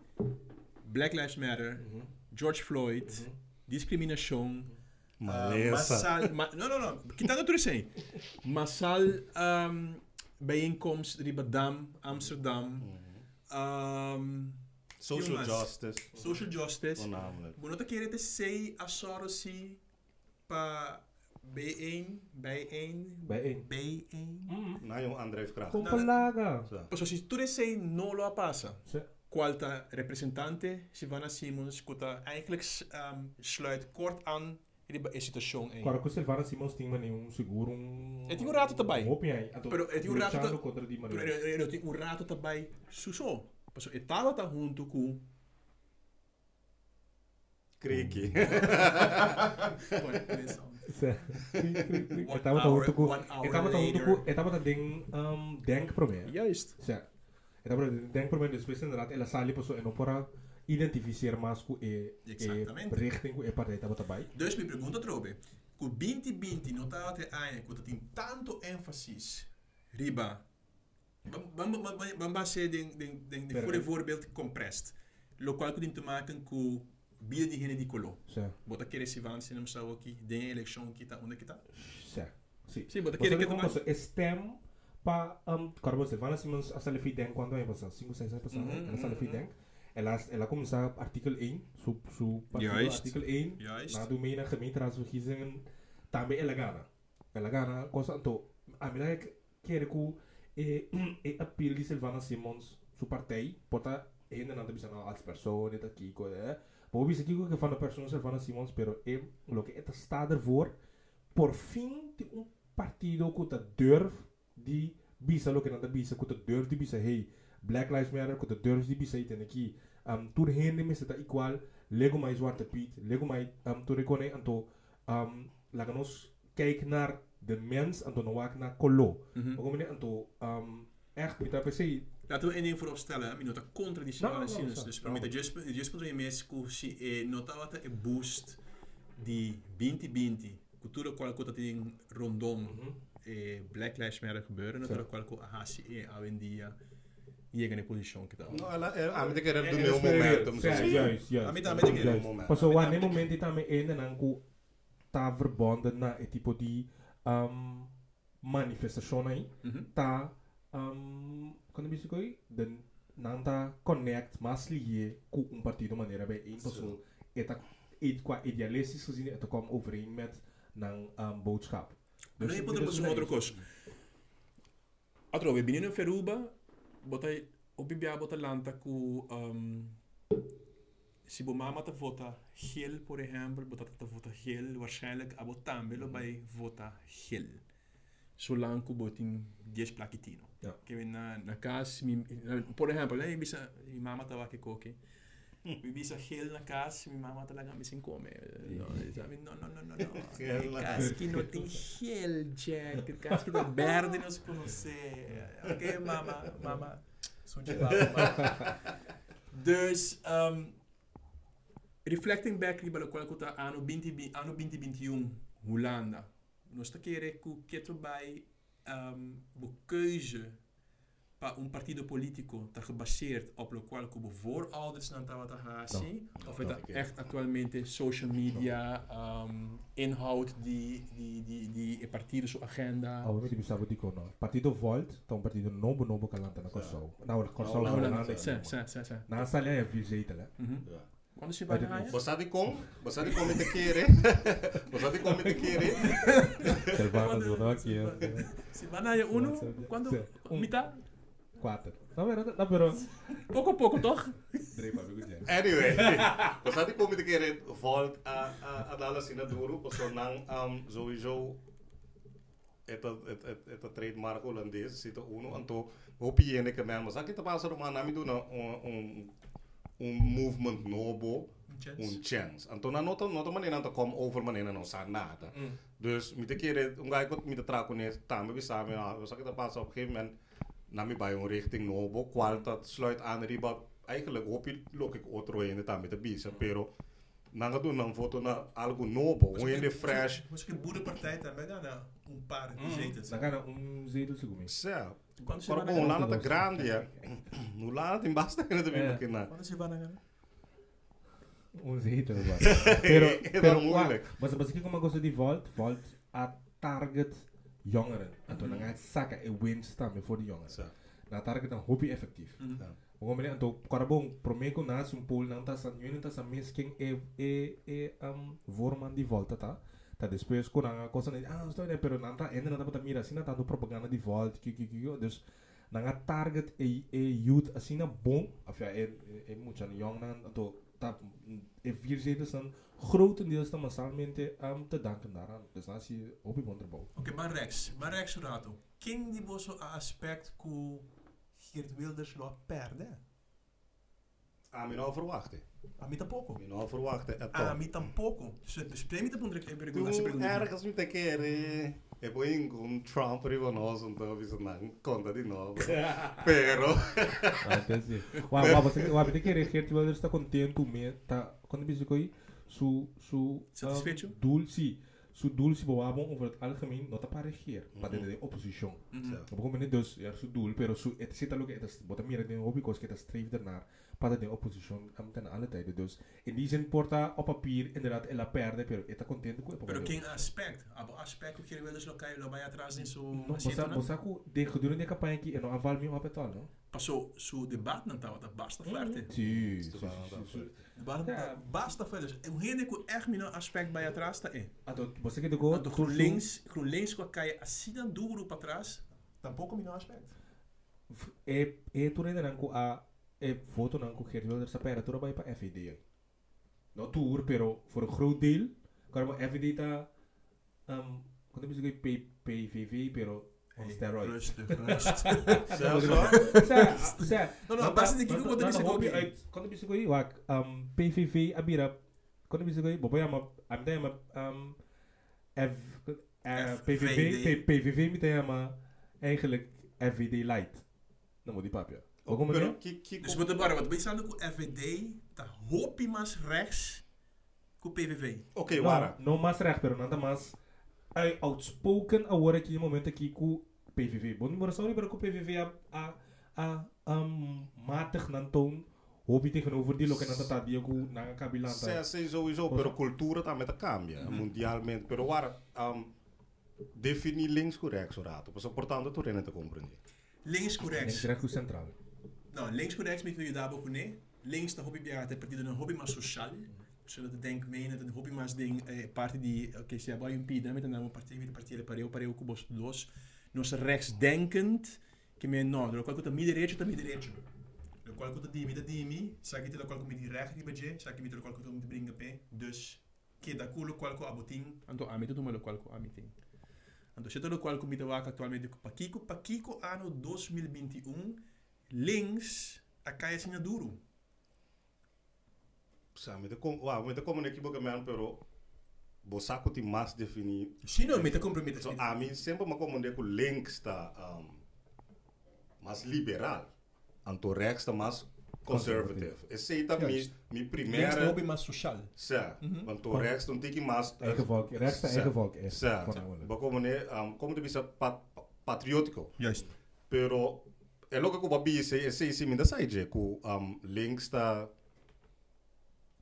Black Lives Matter, uhum. George Floyd. Uhum discriminação, maleza. Uh, ma, não, não, não. Kita na sem. Masal ah, um, bijeenkomst Ribadam, Amsterdam. Um, social mas, justice. Social justice. não, é Moet ik keer het say asorosi pa bijeen, bijeen, bijeen. Não Na jong André vraagt. Kompelaga. Pas als não toen não, não lo pasa. Qualta representante, Sivana Simons, kuta eigenlijk um, sluit kort aan in de situatie Agora in. com Silvana Simons mano um seguro um. É, tem um rato também. Um opinião. Pero é, um rato Luchando ta- contra di Pero maneira. eu tenho um rato também suso. Estava tá junto com Kriki. Ze- One Eu tava hour- junto com one hour Eu tava junto com ding um denk pro me. Juist. Sim. Denk pro me depois inderdaad ela sali e não para identificar mais com e Exatamente. richting com e partij tava tabai. Dus me pergunta trobe. Com 2020 não tá até aí, quando tem tanto ênfasis riba. Vamos ser den den den de voor voorbeeld compressed. Lo qual que tem te maken com bia de colo. Sim. Bota querer se van se não sabe aqui, den eleição que tá onde que tá. Sim. Sim. Bota que como tomar. stem pa um Carlos Silvana Simons a sali fi denk quando é passar 5 6 anos passado. Ela sali fi mhm. denk. Ela artikel 1, su su partido Juist. artikel 1 Juist. na do meio na gemeenteraadsverkiezingen também ela gana. Ela gana coisa então a mim é que quer que e e <clears throat> appeal de Silvana Simons su partij porta ainda não bisa na als persoon aqui co é. Vou bisa aqui que de persoon Silvana Simons pero lo que está ervoor por fim de um partido que durf die bisa lo te bisa te durf die bisa hey Black Lives Matter te durf die bisa tem aqui um tur hende me está igual lego mais zwarte piet lego mais um tu recone anto um laat ons kijken naar de mens en dan waak naar kolo. Mhm. Ook meneer anto um echt per se Laten we één ding voorop stellen, minuta contra die No, no, no, Dus no. para mim, just mim se eh, nota wat e boost die 2020 cultura qual que tem rondom eh, Black Lives Matter gebeuren, Zo. natuurlijk qual que a hasi e a en dia llega in position que tá. No, ala, eh, a mí te querer Eh, do meu ja, zo. juist, juist. A mim também tem que- Juist. Moment. Pas zo, A mim wanneer também moment dit aan een en dan ta verbonden na het tipo die um, manifestação aí Mhm. ta um, quando me diz de não ta connect mas ligue com um partido maneira bij één persoon eta het qua idealistisch gezien het kwam overeen met een um, boodschap não nie potem poszedł na outro kosz. A trochę, binieniu feruba, bo taj obibia, bo talanta ku... lanta si bo mama ta vota gel, por exemplo, bo tata ta vota gel, waarschijnlijk abo tambelo bij vota gel. Solange ku botin 10 plaquitino. Ja. Que na na casa, por exemplo, né, minha mama tava aqui coque. mi Bibisa heel na kaas, mi mama talaga missing kome. No, sabi, no, no, no, no, no. Kaski no ting heel, Jack. Kaski no verde nos conoce. Ok, mama, mama. Zoentje mama. Dus, um, reflecting back di balo kwalkuta ano 20, ano 2021, Hollanda. Nos takere ku keto bij um, bu keuze pa un partido politico está gebaseerd op lo qual como voorouders na tawa ta hasi of het echt actualmente social media um, inhoud die die die die partido su agenda Ah, we bisa di kono. Partido Volt, tá um partido novo novo calanta na. Não, na Nou, não, nou, não, nou, Sa, sa, sa, sa. Na sala é. Mhm. Ja. Quando se vai na kom, basta di kom met de di kom met de do aqui. Se vai na uno, Nossa, quando sim. Quatro. tá verdad, tá verdad. pouco a pouco toch? Drie, maar goed, ja. Anyway. We gaan die komende keer het volk aan alles in het doorroep. Zolang um, sowieso het, eu het, het, het trademark holandês zit er uno. En toen hoop que en ik hem aan. Maar zal ik het pas erom um hem movement novo um chance. En na nota ik nog een te come over mijn en ons aan naden. Mm. Dus met de keer, um ik me te trago kon tá me we samen. We zal ik het pas op um gegeven moment. Nam je bij een richting Nobo, kwal dat sluit aan riba. Eigenlijk hoop je lok ik otro in het aan met de bisa, pero nanga doen dan foto na algo Nobo, <clears throat> hoe je de fresh. Mas que boerenpartij também dá na um par de Mm. jeitos. Na cara, um zetel <laughs> pero vai kung na grande ya, nu lana tin basta na tabi Eh. makina. Quando se vai na Um zetel É qua- mas mas que como gosto de Volt, Volt a target jongeren. En toen gaat zakken en winst staan voor de jongeren. Sa, Na target dan hobby effectief. Ja. Como menino, então, carabong, promeco na um pool não tá san, yun tá sa misking e e e um vorman de volta tá. Tá depois com a coisa ah, estou né, pero não tá ainda não tá mira assim, não tá no propaganda de volta, que que que, dus na target e e youth assim na bom, afia e e muito young na, então tá e vier zetes dan grotendeels dan massalmente um, te danken daaraan. Dus dan zie je op je wonderbouw. Ok, maar Rex, maar Rex Rato. Quem de bosso aspect que Geert Wilders lo perde? a mi no verwachten. A mim tampouco. Mi no verwachten at A all. mim tampouco. Se dus premi te pondre que Toen pergunta se pergunta. ergens met de keren, e poi Trump prima nostra avvicinare conta di nuovo. <laughs> Però até sim mas você vai que reger tipo está contente mesmo está quando me aí su su satisfeito dulce su dulce boa bom over het não está para reger para ter da oposição op een moment dus ja su dul pero ah, mm-hmm. mm-hmm. su é o que está bota mira de hobby coisa que está streven naar para de opposição, um, ten alle tijden, dus, in die zin, porta op papier, inderdaad, ela perde, pero está contente com Pero quem aspect? Abo aspect que Geert Wilders lo cai lo vai atrás em su Não, você, você, de gedurende a campanha aqui, e não aval meu capital, não? Passou su debat não tava, dat basta flerte. Sim, Sim, sim, sim. Basta flerte. O rende que echt mina aspect bij atrás tá é. Então, você que de go, de GroenLinks, GroenLinks com a caia assim dan duro para trás, tampouco mina aspect. e e tu rende nanku a e foto nanku Geert Wilders sa pera tu bij pa FVD. No tour pero voor een groot deel kan maar FVD ta um quando bisa que P PVV pero on steroids. Rustig, rustig. zelfs. Sa sa No, no, basta de kiko quando bisa hobby ko. uit quando bisa ko wak um PVV abira quando bisa ko bobo ama am da ama um F eh, PVV. P- PVV met ama eigenlijk FVD light. Dan moet die papje. Alguma Kunnen, keer? Keer, dus met de bar, want meestal ook FVD, dat hoop mas rechts, com PVV. Ok, não, Wara. Não mais rechts, pero nada mais. Aí, outspoken, a agora aqui, momento aqui com PVV. Bom, não só para com PVV a, a, a, um, matig nan toon, hobby tegenover die lokken dat dat die goed naar kabila. Sim, sim, sowieso, pero cultura tá tá cambia, mundialmente, pero Wara, um, definir links com rechts, orato, pois é importante tu te compreender. Links com rechts. Links com central. Nou, links com rechts, met je daar ook nee. Links de hobby het partido een hobby mas social. Zodat de denk meen dat een hobby mas ding eh, parte die oké, se vai um pida met een naam partij de partij pareu pareu com os dos. Nos rechtsdenkend que men no, er ook de middenreetje te middenreetje. De kwalko te dimi, te dimi. Saki te de kwalko met die recht die budget. Met de kwalko te brengen pe. Dus, ke da kulo kwalko aboting. Anto amito tu malo kwalko amiting. Anto siya de kwalko met de waka actualmente pakiko. Pakiko ano 2021. links a caia tinha duro. Sabe, mas de como aqui boca mesmo, pero bosaco tem mais definir. Sim, não, me te compromete. So, a mim sempre me comandei que o links está um, mais liberal, anto rex está mais conservative. Esse aí também yes. minha primeira. Rex lobby mais social. Sim. anto Rex não tem que mais. Egevolk. Rex é egevolk. Sim. Como como te bisa patriótico. Yes. Pero é logo que o babi esse esse esse me dá sai je que um, link está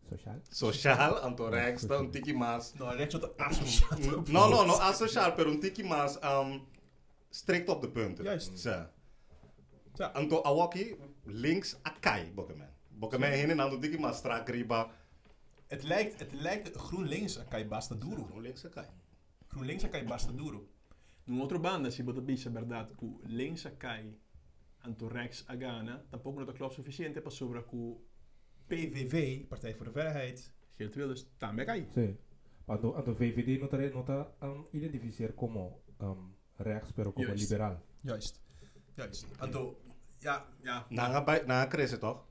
Sociaal. social, <laughs> anto está um tiki mais Nou, rechts tot <laughs> asociaal. No, no, no, asociaal, pero un tiki más um, strikt op de punten. Juist. Sa. Ja. Anto awaki links akai, bokemen. Bokemen heen en dan tiki más strak riba. Het lijkt, het lijkt GroenLinks duro. Links akai. GroenLinks a kai basta duro. Num outro banda, se bota bisa verdade, que links a kai anto rechts a gana, tampouco não klopt suficiente para sobre que PVV, Partij voor de Vrijheid, Geert Wilders, também cai. Sí. Ando, ando VVD nota, nota um, identificar como um, rechts, pero como Juist. liberal. Juist. Juist. Anto, ja, ja. Na bij na cresce toch?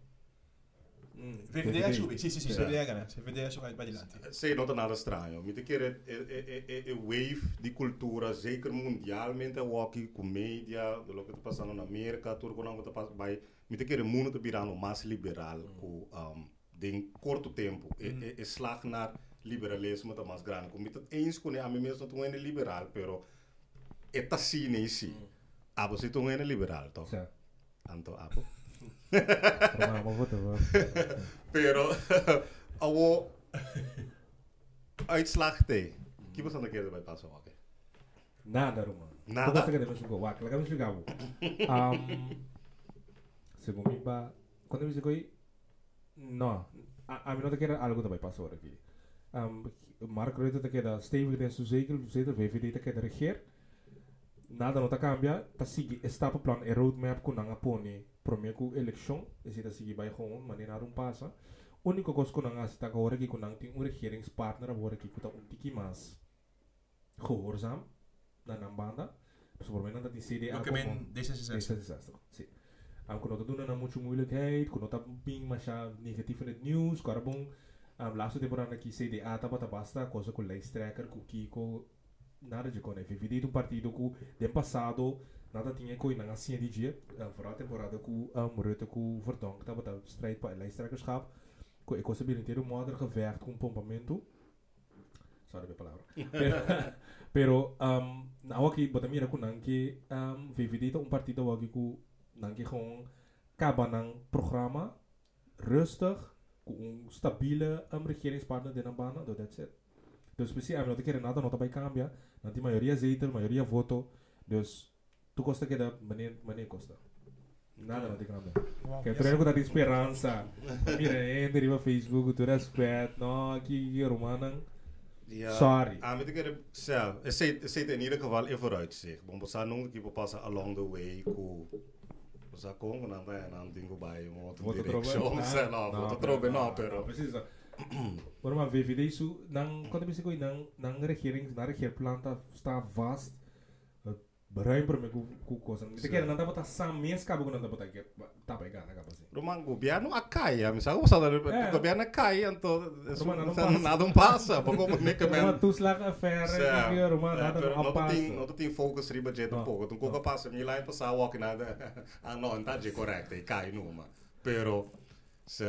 VVD è subito, sì sì sì, yeah. VVD è ganat, VVD è subito bagliante. Sei nota nada strano, mi chiede è wave de cultura, zeker mondialmente, walkie, commedia, quello que está passando in America, tudo que está passando, mi chiede mono te birano mas liberal, co um, curto tempo, e e slag naar liberalismo ta mas grande, come te eens con a me mesmo tu é liberal, pero é tassine in si. Abo se tu é liberal, então, Anto apo. Proviamo voto. Pero, awo, uitslag <laughs> te. Chi posso andare a chiedere <laughs> bypass o ok? Nada, Roma. Nada. Cosa che devo suggo? Wa, la capisci gavo. Um, secondo me ba, quando mi dico no, a, a Não, che era algo da bypass ora qui. Um, Mark Rutte te queda stevig den su zetel, zetel VVD te queda regeer. Nada não tá cambia, tá etapa plan e roadmap com nanga pone promia ku election, e se tá seguir by gewoon, maneira não passa. Único coisa que nanga se tá agora aqui com nanga tem um regeringspartner agora que tá um tiki mas gehoorzaam na ng banda. Dus voor mij dat die CDA in D66. D66, sim. Um, quando doen na mucho moeilijkheid, tá ping masha negatief in het nieuws, karabong, um, laatste temporada aqui CDA tapa tá basta, coisa com lijsttrekker, com Kiko, nada de coisa. Vivi um partido que, de passado, nada tinha coisa na assim de dia. Eh, a verá temporada que eh, o Moreira com o Verdão, que estava dando straight para lá, estraga escape. Com a possibilidade de um modo reverte com um pompamento. Sorry, minha palavra. Pero, <laughs> um, ehm, na hora que botamos mira com nanki, ehm, um, vivi de um partido aqui com nanki com acaba nang programa rustig, com um stabile ehm, um, regeringspartner de na bana, do that's it. Dus precies, I'm not a querer nada, nota vai cambiar. Nanti mayoría zetel, mayoría voto, dus tu costa que da maneer maneer costa. Nada não te cambia. Que treino com tanta esperança. Mira, entra Facebook, tu respeito, não, aqui, romanang. Ja. Sorry. Ah, met ik ja, het zit het zit in ieder geval in vooruitzicht. Want we zijn nog een keer passen along the way ko we zijn komen en dan dingen bij direction trobe. <laughs> zijn nou voto trobe no pero Precisa. Orang mah VVD isu nang kau tapi sih kau nang nang não hearing nare hear planta está vast Berani com ku ku kosan. não kira botar bota samies kabu ku nanti bota kira tapa ikan nak apa sih? Roman acai a caia, misalnya usah dari governo a caia, então nada não passa, pouco por mim que mesmo. tu tus lá a ferra, Roman nada não passa. Não tem focus riba jeito um pouco, tu pouco passa, me lá em passar walk nada, <laughs> ah não, tá de correto, e cai numa, pero, se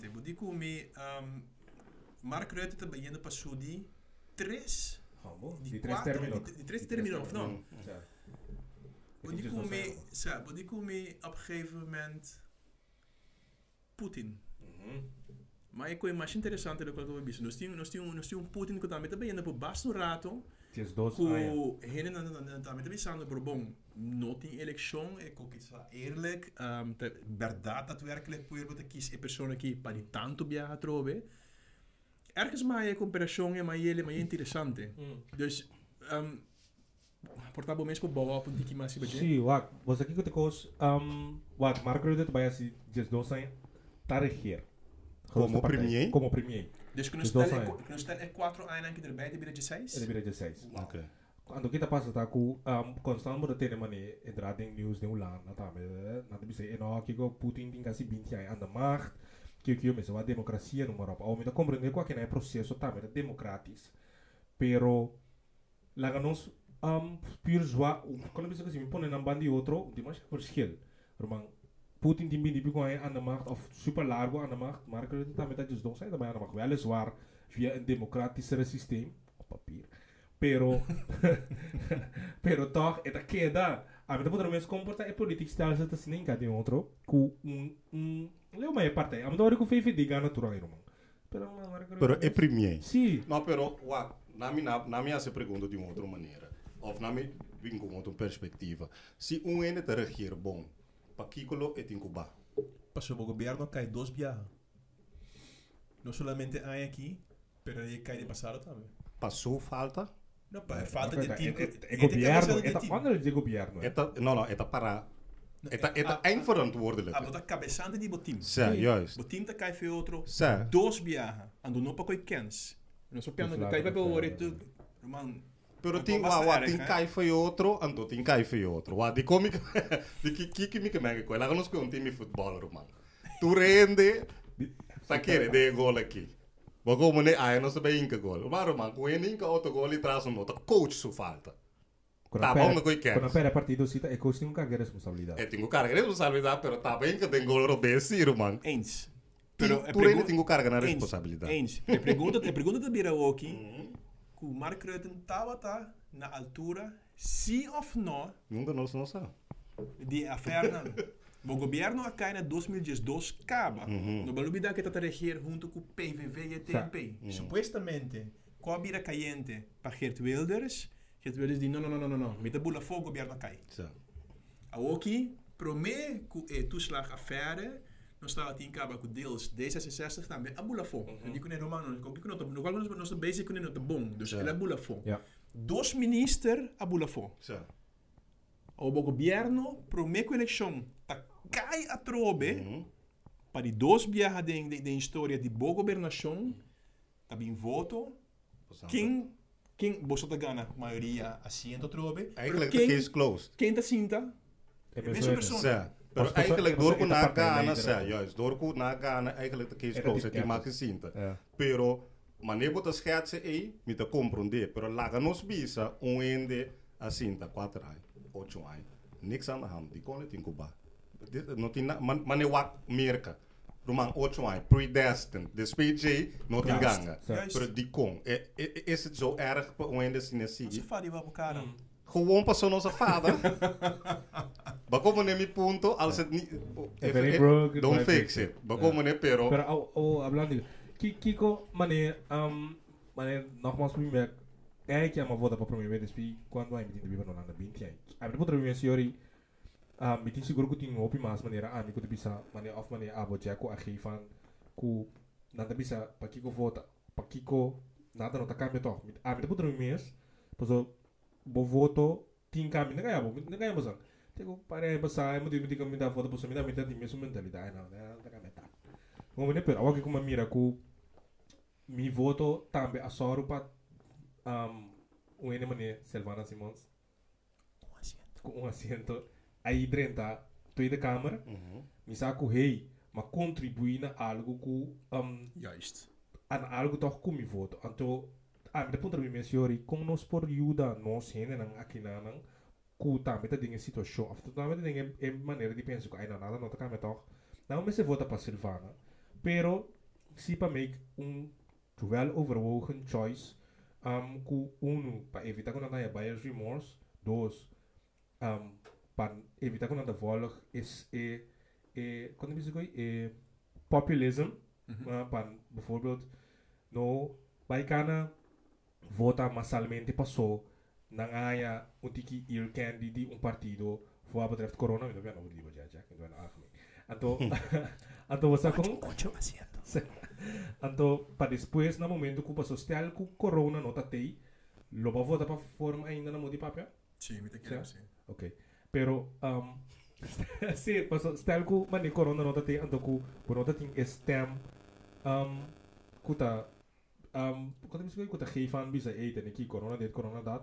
te budiko me um, Mark Rutte te beginnen pas zo die tres. Homo? Die, die tres termino. Die, die tres termino, of nou? Ja. Budiko me, sa, budiko me op een gegeven moment Putin. Mas é coisa mais interessante do que eu vou a dizer. Nós tínhamos, nós nós Putin que também está bem, para o Rato, Também pensando por bom, não tem eleição, é que isso é eerlijk, um, te, verdade daadwerkelijk voor wat kies een persoon aqui para die tanto viaja trove. Ergens maar je comparação é mais ele mais interessante. Dus um, Portabo mesmo bom op tiki mas iba Sim, wak, was aqui que te cos, um, wak, Mark Rutte vai assim, just don't say, tá reger. Como premier? Como premier. Desde que no então Stel é, é. 4 anos que derbe, é ele vira 16? Ele vira 16. Ok. Quando kita tá passa tá com ah, um, constant muda tene né, mani é entrading news de ulan na né, tá me eh, na de bise não, que o Putin tem casi 20 aí anda macht que que me a democracia no Europa ou me tá compreender qual que é processo tá me democratis pero que ganos um pure joie quando que se assim, me põe na banda de outro o mais por skill romano Putin tem 20 pico aí anda macht of super largo anda macht maar que tá me tá just don't say da anda macht weliswaar via een democratischere systeem op papier pero <laughs> pero toch é queda a mim poder mesmo comportar é político está se assim nem cada outro com um um leu mais parte. A mim que o FFD ganha natural irmão pero Pero é premier. sim Não, pero, wak, na minha, na minha se pergunta de uma outra maneira. Of na minha, vim com outra perspectiva. Se um ene te reger bom, Pakículo e Tincubá. passou o governo que hay dos viajes. No solamente hay aqui, pero hay que de passado também. Passou falta? Não, é falta de tempo. É governo? Quando ele diz governo? Não, não, é para... Está, está eindverantwoordelijk. Eh, ah, maar dat ah, de die botim. Ja, juist. Botim dat kai veel outro. Dos Dois Ando andou pa koi kens. Não sou piano, kai pa pelo oreto. Mano, Pero tin, wa, wa, tin kai foi outro, anto tin kai foi outro. Wa, de komik, di kiki que me kemengi koi, laga nos koi um time de futebol rumang. Tu rende, sa kere de gol aqui. Wa ko mune ai ah, nos be inka gol. Wa rumang, koi en inka auto gol e tras um outro coach su falta. Tá bom, coi quer. Quando pera partito sita e coach eh, tem um carga responsabilidade. é tem um carga responsabilidade, pero tá bem que tem gol robesi rumang. Ens. Pero tu rende tem um carga na responsabilidade. Ens. E pergunta, é pergunta da Biraoki que o Mark Rutte estava tá na altura, sim ou não, Nunca nós não sabe. de affaire não. <laughs> O governo acá em 2012 acaba. Uhum. No balubida que está a regir junto com o PVV e o TNP. Supostamente, com a bira caliente para Geert Wilders, Geert Wilders diz, não, não, não, não, não, met de boel voor o governo cai. Zé. Aqui, promê que é toeslag nós estava aqui em cabo é com deles, D66 também, a bula fom. Uhum. Eu não é romano, eu não é no qual nós basic que é bom, dus é bula fom. Dois minister a bula fom. O governo promeco eleição, tá cai a trobe. para Para dois viagens de, de, de história de boa governação, tá bem voto. Quem quem você tá gana maioria assento trobe. é quem, é close, Quem tá sinta? É a mesma pessoa. Pero Als eigenlijk door ku als na partij Ghana, leider zé, ook. juist. Door ku na Ghana, eigenlijk de case Era closed, die die maak kerk. gesinta. ja Pero, maneer bota schertse e, mi te compreender. Pero laga nos bisa, un ende, asinta, quatro ai, ocho ai. Niks aan de hand, die kon het in Cuba. Mane wak merka. Roman ocho ai, predestined. De SPJ, not in ganga. Pero die kon. E, e, is het zo erg voor un ende se sinesi? fala igual pro cara. Gewoon pas zo'n onze vader. Bakomo ne mi punto, als het niet... If it ain't broke, don't fix it. it? Bakomo ne pero... Pero oh, oh hablando de Ki- Kiko, mane, um, mane, nogmaals primeiro, é que é uma volta para primeiro vez, despi quando a gente vive no lado 20 anos. A gente pode ver senhori, um, me tem seguro que tem um opi mas maneira a mim que bisa, mane of mane abo jaco a geven, ku nada bisa para Kiko vota, para Kiko nada não tá cambia toch. A gente pode ver mês, pois bo voto tem caminho, nega ya bo nega ya bosan? Tego pare basa emu di mi ka mi da voto bosan mi da mi da di não, su mentalidade não né da cara meta. O não, pera não, que não, mira ku mi voto também a soro pa um não, ene não, Selvana Simons. Um não, com não, assento não, drenta tu da não, uhum. mi saco não, mas não, algo com um, ja, algo toch com mi voto então ah depois outra vez senhor como por ajuda nós gente não aqui na não cuta meta tem situação after meta tem é maneira de pensar ai não nada não tá meta não me se vota para Silvana pero se para make um wel overwogen choice um com um para evitar que não tenha bias remorse dois um para evitar que não tenha volg es é é quando me diz é populism mhm. uh, para bijvoorbeeld no bij kana vota massalmente passou na aya um tiki ear candy di um partido voor wat betreft corona we hebben over die wat ja ik ben algemeen anto anto was com Ocho asiento. Anto, <laughs> pa después, na momento que passou stel ku corona não tá tei, loba vota pa forma ainda na modi papel? Sí, met de Ja? kerk, sí. Ok. Pero, um, <laughs> sí, pues, stel ku man ni corona nota ting anto ku bonota ting stem um kuta um kuta misgo kuta geefan bisa eten iki corona dit corona dat.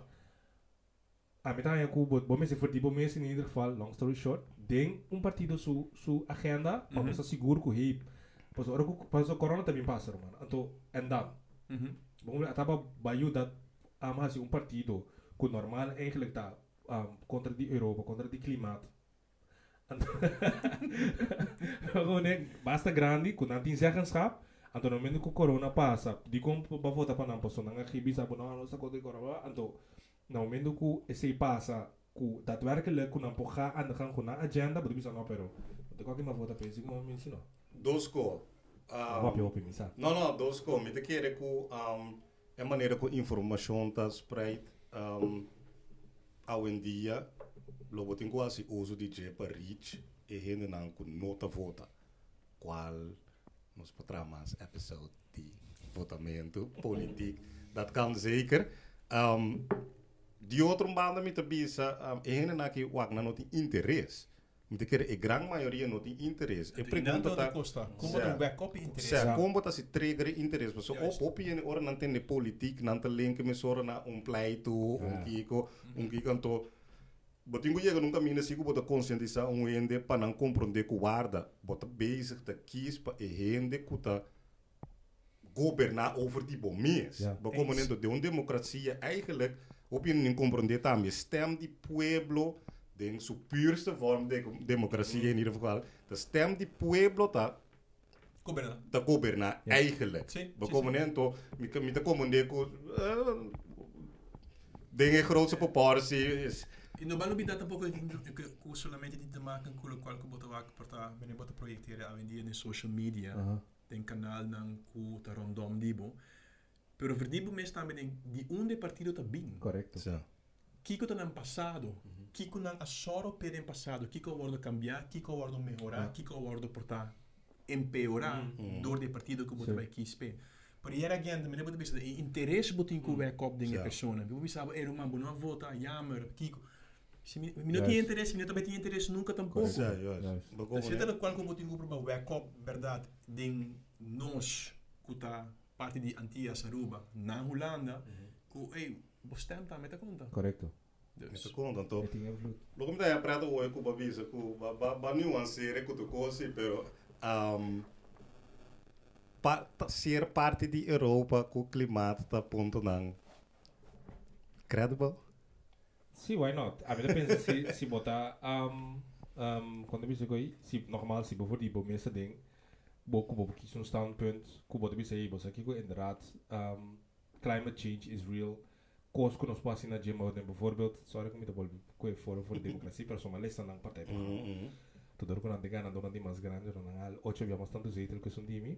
A metà ya ku bot bom se for tipo mes in ieder geval long story short ding un partido su su agenda mm -hmm. seguro ku heep. Pas ora ku pas corona também passa man. Anto en dan Mhm. Bom, ataba bayu dat um, hasi un partido que normaal eigenlijk daar um, contra die Europa, contra die klimaat. Gewoon basta grandi, kun nanti zeggenschap. Anto no momento que o corona passa, de como para votar para não passou, não aqui bisa bono não sacou de corona, anto no momento que esse passa, que daadwerkelijk kun empurrar aan de gang kun agenda, but bisa pero. De qualquer maneira vota para esse como me ensinou. Dois co. Ah, ah uh, op misa. Não, não, dois co, me te quer que um é maneira informação tá spread um ao em dia, logo tem quase uso de jepa rich e rende não nota vota. Qual nos patramas episode de votamento politiek. Dat kan zeker. Um, die banda met de bisa, um, e gente não que wak na noti interesse. Met de keren, e gran maioria noti interesse. E pergunta tá como Certo. um backup interesse. Ja. como botar se trigger interesse, mas op op je ora não tem politiek, não tem link me sora na um pleito, um kiko, um kikanto. Botingo chega num caminho assim que bota conscientizar um ende para não compreender que guarda, bota bezig te kies para e ende que tá governar over die bomies. Ja. Como Eens. dentro de uma democracia eigenlijk op je niet compreender também stem die pueblo de su puurste vorm de democracia in ieder geval. De stem die pueblo tá Gobernar. te governar Ja. eigenlijk. Sim, We komen in to, mi mi te komen de ko dingen grootste proportie is Nobalno bi dat een beetje consulementen die te maken koelen kwalke botte wak porta ben je botte a aan die in social media. Uh -huh. Den kanaal dan ku ta rondom dibo. Pero verdibo me también di onde partido ta bin. Correcto. So. Kiko ta nan pasado. Mm -hmm. Kiko nan asoro per en pasado. Kiko wordo cambiar, kiko wordo mejorar, yeah. kiko wordo porta empeorar uhum. mm -hmm. door de partido que botte wak kispe. Por hier again, de meneer botte beste interesse botinho in ku wak op dinge yeah. persona. Bi botte sabe, eh, man, bono vota, jammer, kiko. Se mi não tinha interesse, menino também tinha interesse nunca tampouco. Sim, sim. Se até quando eu tenho um problema, é a verdade, de nós, que está parte de Antillas, Saruba, na Holanda, que, ei, você está, meta conta. Correto. Meta conta, então. Logo me dá a prata, é eu com babisa, com ba nuanceira, com é tu coisa, pero... Ser parte de Europa com o clima está a ponto não. Credible? Sí, why not? A ver, pensa que, se botar. Um, um, quando eu digo aí, se, normal, se eu for de bom essa ding, vou com o que um standpoint, com o que aí, você aqui com um, climate change is real. Cos que nós passamos mm, mm, mm. <laughs> na por bijvoorbeeld, sorry que me devolvo, que o foro for democracia, para somar lesa na parte. Tudo o que não tem ganha, não tem mais grande, não tem al, oito viamos tanto jeito que são de mim.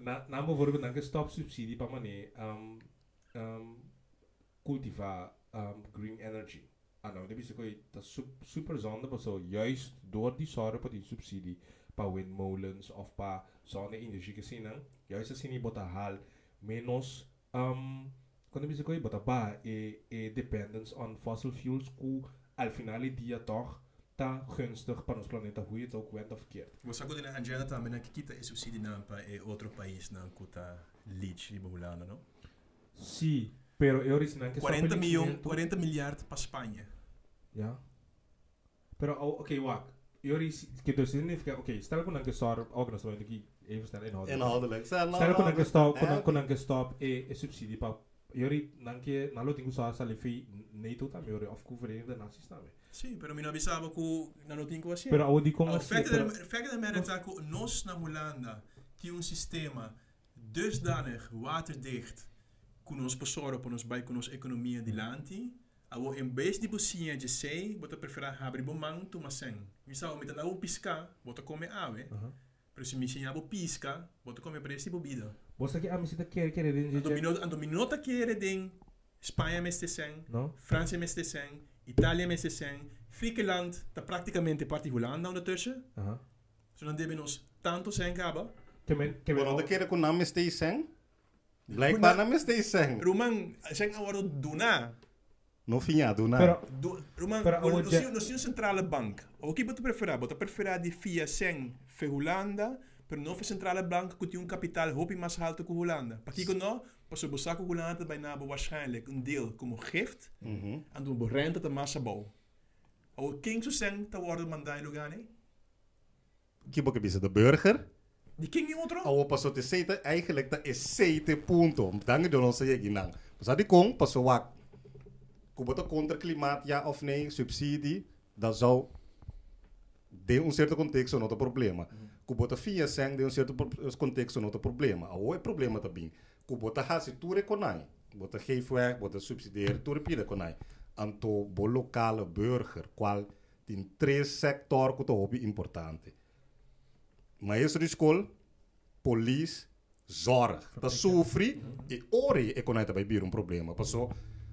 Na, na, bijvoorbeeld, não que stop subsídio para mané, um, um, cultivar um, green energy. Ah não, da bisa ko ta super zonde pa so juist door die sore pa die subsidie pa windmolens of pa zonne energie kasi nang juist sa sini bota hal menos um quando bisa ko bota ba e e dependence on fossil fuels ku al final dia toch tá gunstig para os planeta hoe het ook went of keert. Você sabe na agenda também que kita e subsídio não para eh, outro país não que tá leech de Bahulana, não? Sim. Pero euros não que 40 milhões, 40 milhares para a Espanha. Yeah. Pero ok, wak. Euros que dus significa, ok, stel kon anke sor organisme ki even snel inhouden. Inhoudelijk. Stel kon anke stop kon kon anke stop e e subsidie pa Jori, nanke que tingu sa sa lefi NATO também, jori, of ku Verenigde Naties também. Sim, pero mi no avisava ku nalo que assim. Pero audi como assim. Fekte de merita ku é nos na Holanda, que um sistema dusdanig waterdicht com os pessoas, para nos vai com a economia de mm. lante, ao em vez de bocinha de sei, bota preferir abrir bom mão toma sem. Então, me dá o pisca, bota comer ave. Uhum. Pero se me ensinar o pisca, bota comer para esse bebida. Você que a misita quer quer den. A dominota, a dominota quer den. Espanha me sem, no? França me sem, Itália me sem, Griekenland, tá praticamente particular ondertussen. Uh -huh. So dan hebben we ons tanto sem gaba. Também, também. Por onde quer que o nome esteja sem? Blijkbaar na mis deze zeggen. Roman, zijn award duna. No finha, do Pero. Do, Roman, no, centrale bank. O que você preferir? Você preferir de via sen fe Holanda, pero no fe centrale bank que tem um capital hopi mais alto que Holanda. Para que não, para o saco Holanda bijna waarschijnlijk een deel como gift Mhm. en doen rente de massa bouw. O king zo sen te worden mandai lugane. Kibo de burger. Die king niet outro? Awo paso te eigenlijk dat is seite punto. Dan de ons zeggen ginang. Pas die kong paso wak. Kubota contra klimaat ja of nee, subsidie, dat zou de un certo contexto not problema. Kubota via sang de un certo pro- contexto not problema. Awo é problema também. Kubota hasi ture konai. Bota geef weg, bota subsidiëren ture pide konai. Anto bo lokale burger, qual in três sector que hobby importante. Maestro de escola, police, zorg. Dat sofri e ore e konai tabai bir un problema. Passou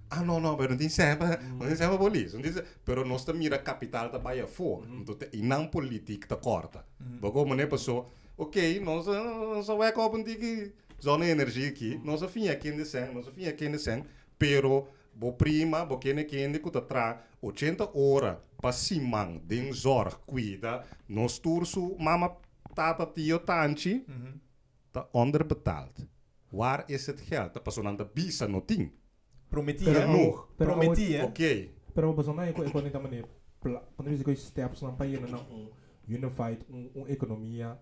Ah, não, não, mas não tem sempre, não tem sempre polícia. Não tem sempre, pero nós mira capital da Bahia for. Então, e não política tá corta. Bagou, mas nem passou. Ok, nós nós vai com um tique zona de energia aqui. Nós afim aqui de sen, nós afim aqui de sen, pero bo prima, bo kene kene que tá tra 80 horas para simang den zorg cuida. Nós turso mama tata tio tanchi tá onderbetaald. Waar is het geld? Dat passou aan de bisa no ting. Prometia. Genoeg. pero Prometia. Ok. Pero basicamente ko ko nita mani quando você coi steps na na um unified um, um economia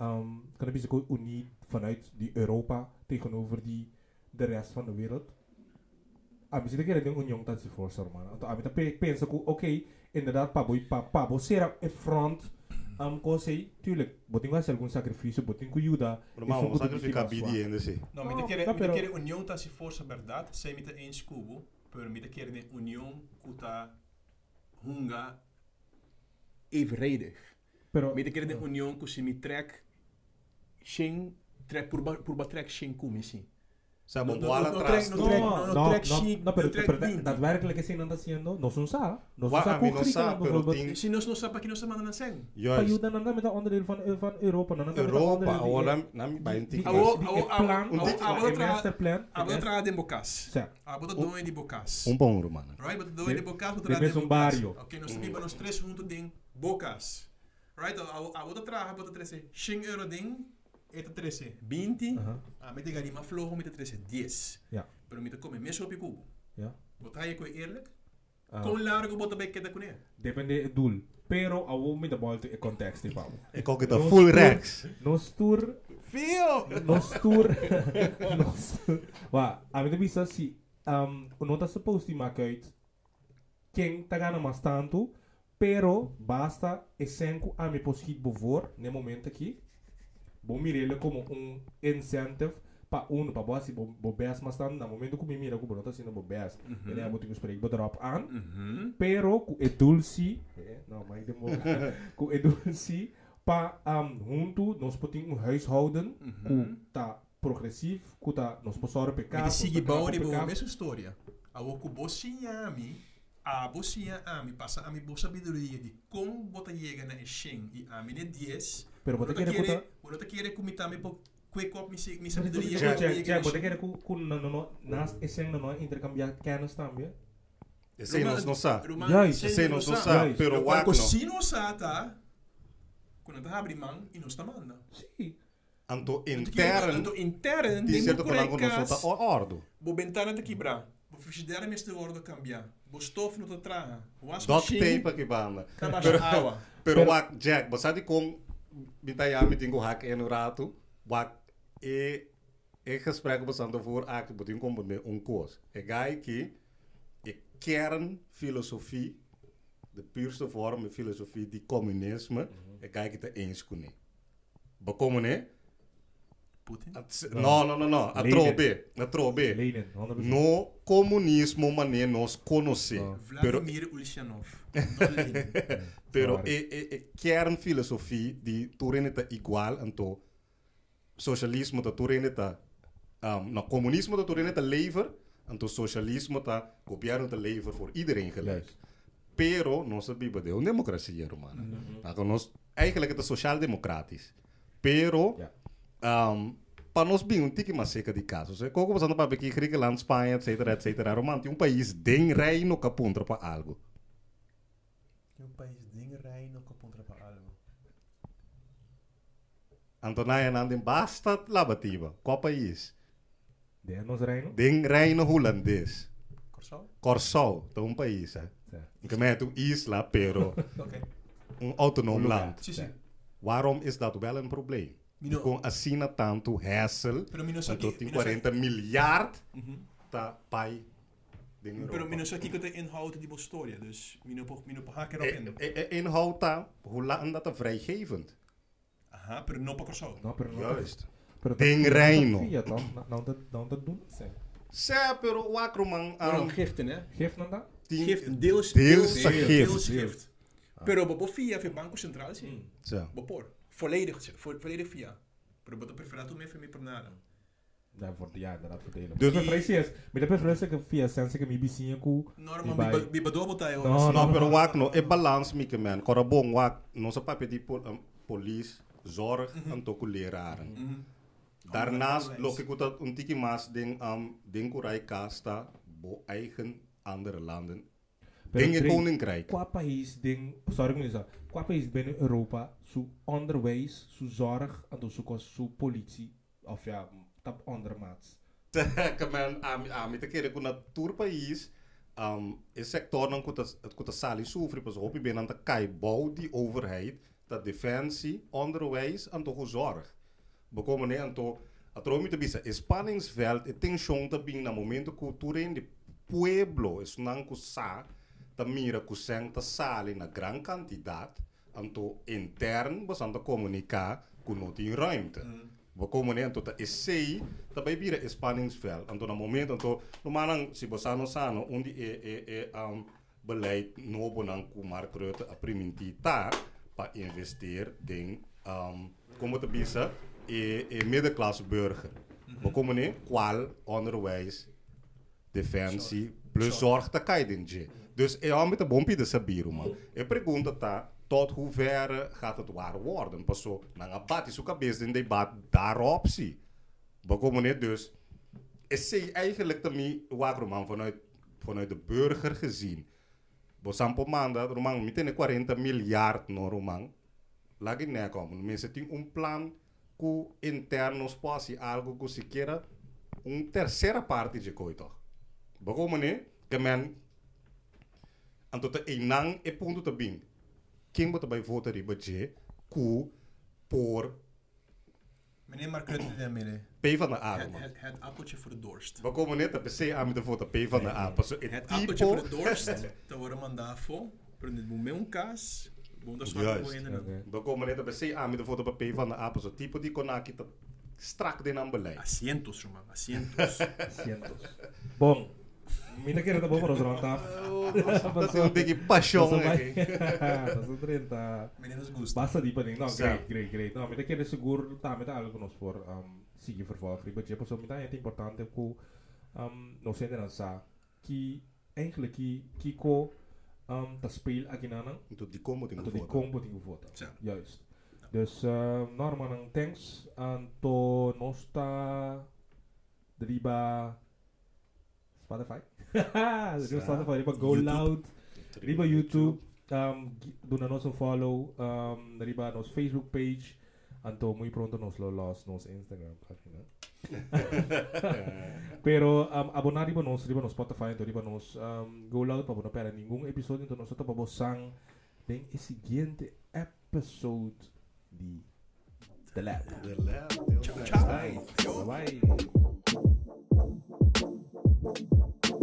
um quando coi unir vanuit die Europa tegenover die de rest van de wereld. Ah, misschien keren de union dat se voorstel man. Então, ah, pe pensa que ok, inderdaad pa boy pa pa bo será e front am conseil, tuurlijk, boting was algum sacrifício, boting com ajuda. Normal, um sacrificar BD ainda assim. Não, mas quer, mas quer união tá se força verdade, sem me ter em escubo, por me quer de união uta hunga evenredig. Pero me quer de união com se me trek, sem trek por por batrek sem como assim sea, Bomboala atrás. No, no, no, track não, No, pero daadwerkelijk não, dat zien, no, não, sa. No, zo'n não, No, zo'n sa. No, zo'n sa. Pak je nog não, aan zijn. Juist. Pak je dan dan met een onderdeel van, van Europa. Dan Europa. Oh, dan, dan, bij een tikkie. Oh, oh, oh, plan. Oh, oh, masterplan. Abel tra de bocas. Ja. Abel dat doen in die bocas. Un bom, man. Right, wat doen in die bocas. Wat tra de bocas. Oké, nos hebben nos tres junto ding. Bocas. Right, abel dat tra, abel dat tres. Shing euro ding eten trece. Binti. Uh -huh. Ah, met de gari ma flogo met de trece. Diez. Ja. Pero met de come meso op je kubu. Ja. Wat ga je koe eerlijk? Uh, Con largo bota bij keda. Depende do doel. Pero a wo met de bal te context die pam. Ik full rex. Nos tour. Fio. Nos tour. <laughs> Nos tour. Wa, a mim de bisa si o não tá supposed to make uit. Quem tá ganhando mais tanto, pero basta e senco a me posquit bovor, momento aqui bom mirelha como um incentive para um para boa se bobes mas tam, na momento que me mira que brota assim não tá bobes uhum. ele é muito para espera que drop an uhum. pero que é dulce não mas demora <laughs> que é dulce para um, junto nós podemos um huishouden uhum. que tá progressivo que tá nós possamos pecar e sigue bom de boa é mesma história. A o que você ame a você ame passa a me boa sabedoria de como botar chega na enchente e a minha 10 Pero bote quiere kuta. Bote quiere kumita me po quick up mi mi sabiduría. Ya ya ya bote quiere ku ku no no no nas esen no no intercambiar canos também. Esen nos no sa. Esen nos no sa, pero wak no. Si no sa ta. Quando tá abre mão e nos tá manda. Sim. Anto intern. Anto intern. De certo palango nos tá ordo. Bo bentana de quebrar. Bo fichidera me este ordo cambiar. Bo stof no te traga. Duct tape aqui banda. Tá baixo água. Pero wak Jack, você sabe como kong bitayami tingo hak en rato, wak e e gesprek basando voor ak botin kom met een koers. E gai ki e kernfilosofie de puurste vorm van filosofie die communisme e gai ki te eens kune. Bekomen hè? Putin. No, no, no, no. A trobe, a trobe. Lenin, 100%. No comunismo conoce. No. Pero Vladimir Ulyanov. <laughs> Pero Sorry. e, e, e kernfilosofie die turinita igual anto socialismo ta turinita um, no comunismo ta turinita lever anto socialismo ta governo ta lever voor iedereen gelijk. Pero se vive de een democratie, romana. Mm Nos, eigenlijk het is sociaal-democratisch. Pero Ja. Um, Panos bem um tique mas seca de casos. É como você para aqui Griekenland, Espanha, etc, etc. Romante um país den rei no capuntra para algo. Um país den rei no capuntra para algo. Antonaia nandem basta labativa. Qual país? De nos reino? Den rei no holandês. Corsau? Corsau, então um país, hè. Que é uma isla, pero <laughs> Oké. um autonoom land. Sim, sim. Waarom is dat wel een probleem? Mino- Com assina tanto Pero tem mino sa- 40 miljard ta pai Pero Europa. mino sa kiko de inhoud die historia, dus mino po mino po E- erop in. e- e- Inhoud ta, hoe laat dat vrijgevend? Aha, pero no pa Corsau. No, pero no. Juist. Pero Ding reino. dat Fiat, dan. Nou, dat, dat doen ze. Sé, pero wakromang Pero um, giften, hè? Geef dan dat? Gift, deels, deels gift. Deels gift. Pero bobo via via Banco Central, sim. Zo. Bopor. Volledig, vo- volledig via. Pero boto preferato me femi per nada. Ja, voor, ja inderdaad verdelen. Dus- Dus mijn vrees is, met de preferentie que via sense que mi bisinha ku Normal, Ibai. biba biba dobo tayo. No, No, pero wak no, e balans que man. Korabong wak, no sa papi di pol, um, police, zorg en toku leraren. Mhm. Daarnaast Onderwijs. loop ik dat een tikkie maas ding um, ding kurai kasta bo eigen andere landen. Ding in koninkrijk. qua país ding, sorry ik zeggen, qua país binnen Europa, zo onderwijs, zo zorg en dus ook zo politie, of ja, tap ondermaats. <laughs> Kaman am am te kere kuna tour país um is sector nan kuta kuta sali sufri pas hopi ben aan de kai bouw die overheid dat defensie onderwijs en toch zorg. Bekomen ne aan to atromi te bisa is spanningsveld e tension te bin na momento cultura in de pueblo is nan ku sa ta mira ku seng ta sali na gran quantidad en to intern bas aan te comunica ku not in ruimte. We komen ne tot de essay, dat bij bieren is spanningsveld. En tot een moment, en tot, normaal, si bosano sano, undi e, e, e, um, beleid, no bonan ku Mark Rutte, a pa investeer, ding, um, komen te bisa, e, e middenklasse burger. We komen ne, kwal, onderwijs, defensie, plus zorg te kijken. Dus heb met de bompje de sabiru, man. Ik pregunta ta, tot hoeverre gaat het waar worden? Pas zo, na een bad is ook een beetje een debat daarop zie. We komen net dus, ik zie eigenlijk te mij, man, vanuit, vanuit de burger gezien. We sampo manda, romang, meteen 40 miljard no romang. Lagi komen, mensen die een plan, ku interno spatie, algo ku siquiera, een tercera parte de coi toch. We komen ne, que men, en tot de enang e punto te bin. Quem bota bij voter riba je, ku, por, Meneer Mark Rutte, ja, meneer. P van de A. Het, man. het, het appeltje voor de dorst. We komen net op de C aan met de voter P van de A. Zo, het Het appeltje voor de dorst. Dan worden we daarvoor. Pero dit moet een kaas. Bom, dat is Juist. wat we in komen net op de C aan met de voter P van de A. Zo, typo die kon strak din aan beleid. Asientos, man. Asientos. <laughs> Cientos. Bom, mindenki <laughs> érted <laughs> a boborozrantál. Pasó, un tiki paixão, pasó, eh. pasó 30. Meninas, gusto. Passa de paning. não. great, great, great. Não, No, mi chiede sicuro, ta, mi algo con ospor, um, si chi vervolg, riba je, pasó, mi ta importante que um no sente non sa ki eigenlijk ki ki ko um ta speel aginana. Tu di combo tingu vota. Tu di combo tingu vota. Juist. Dus um, Norman ang thanks anto nosta driba Spotify. Driba Spotify, driba Go YouTube. Loud, driba YouTube. Um, na nos een follow. Um, driba nos Facebook page. Muy pronto nos lo los nos Instagram. <laughs> Pero um, abonar riba nos riba nos Spotify, então riba nos um, Go Loud para não perder nenhum episódio. Então nós estamos para seguinte episode de The Lab. De. Bye. Bye.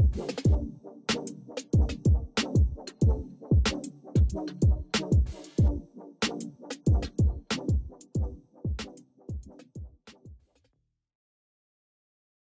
Thank you.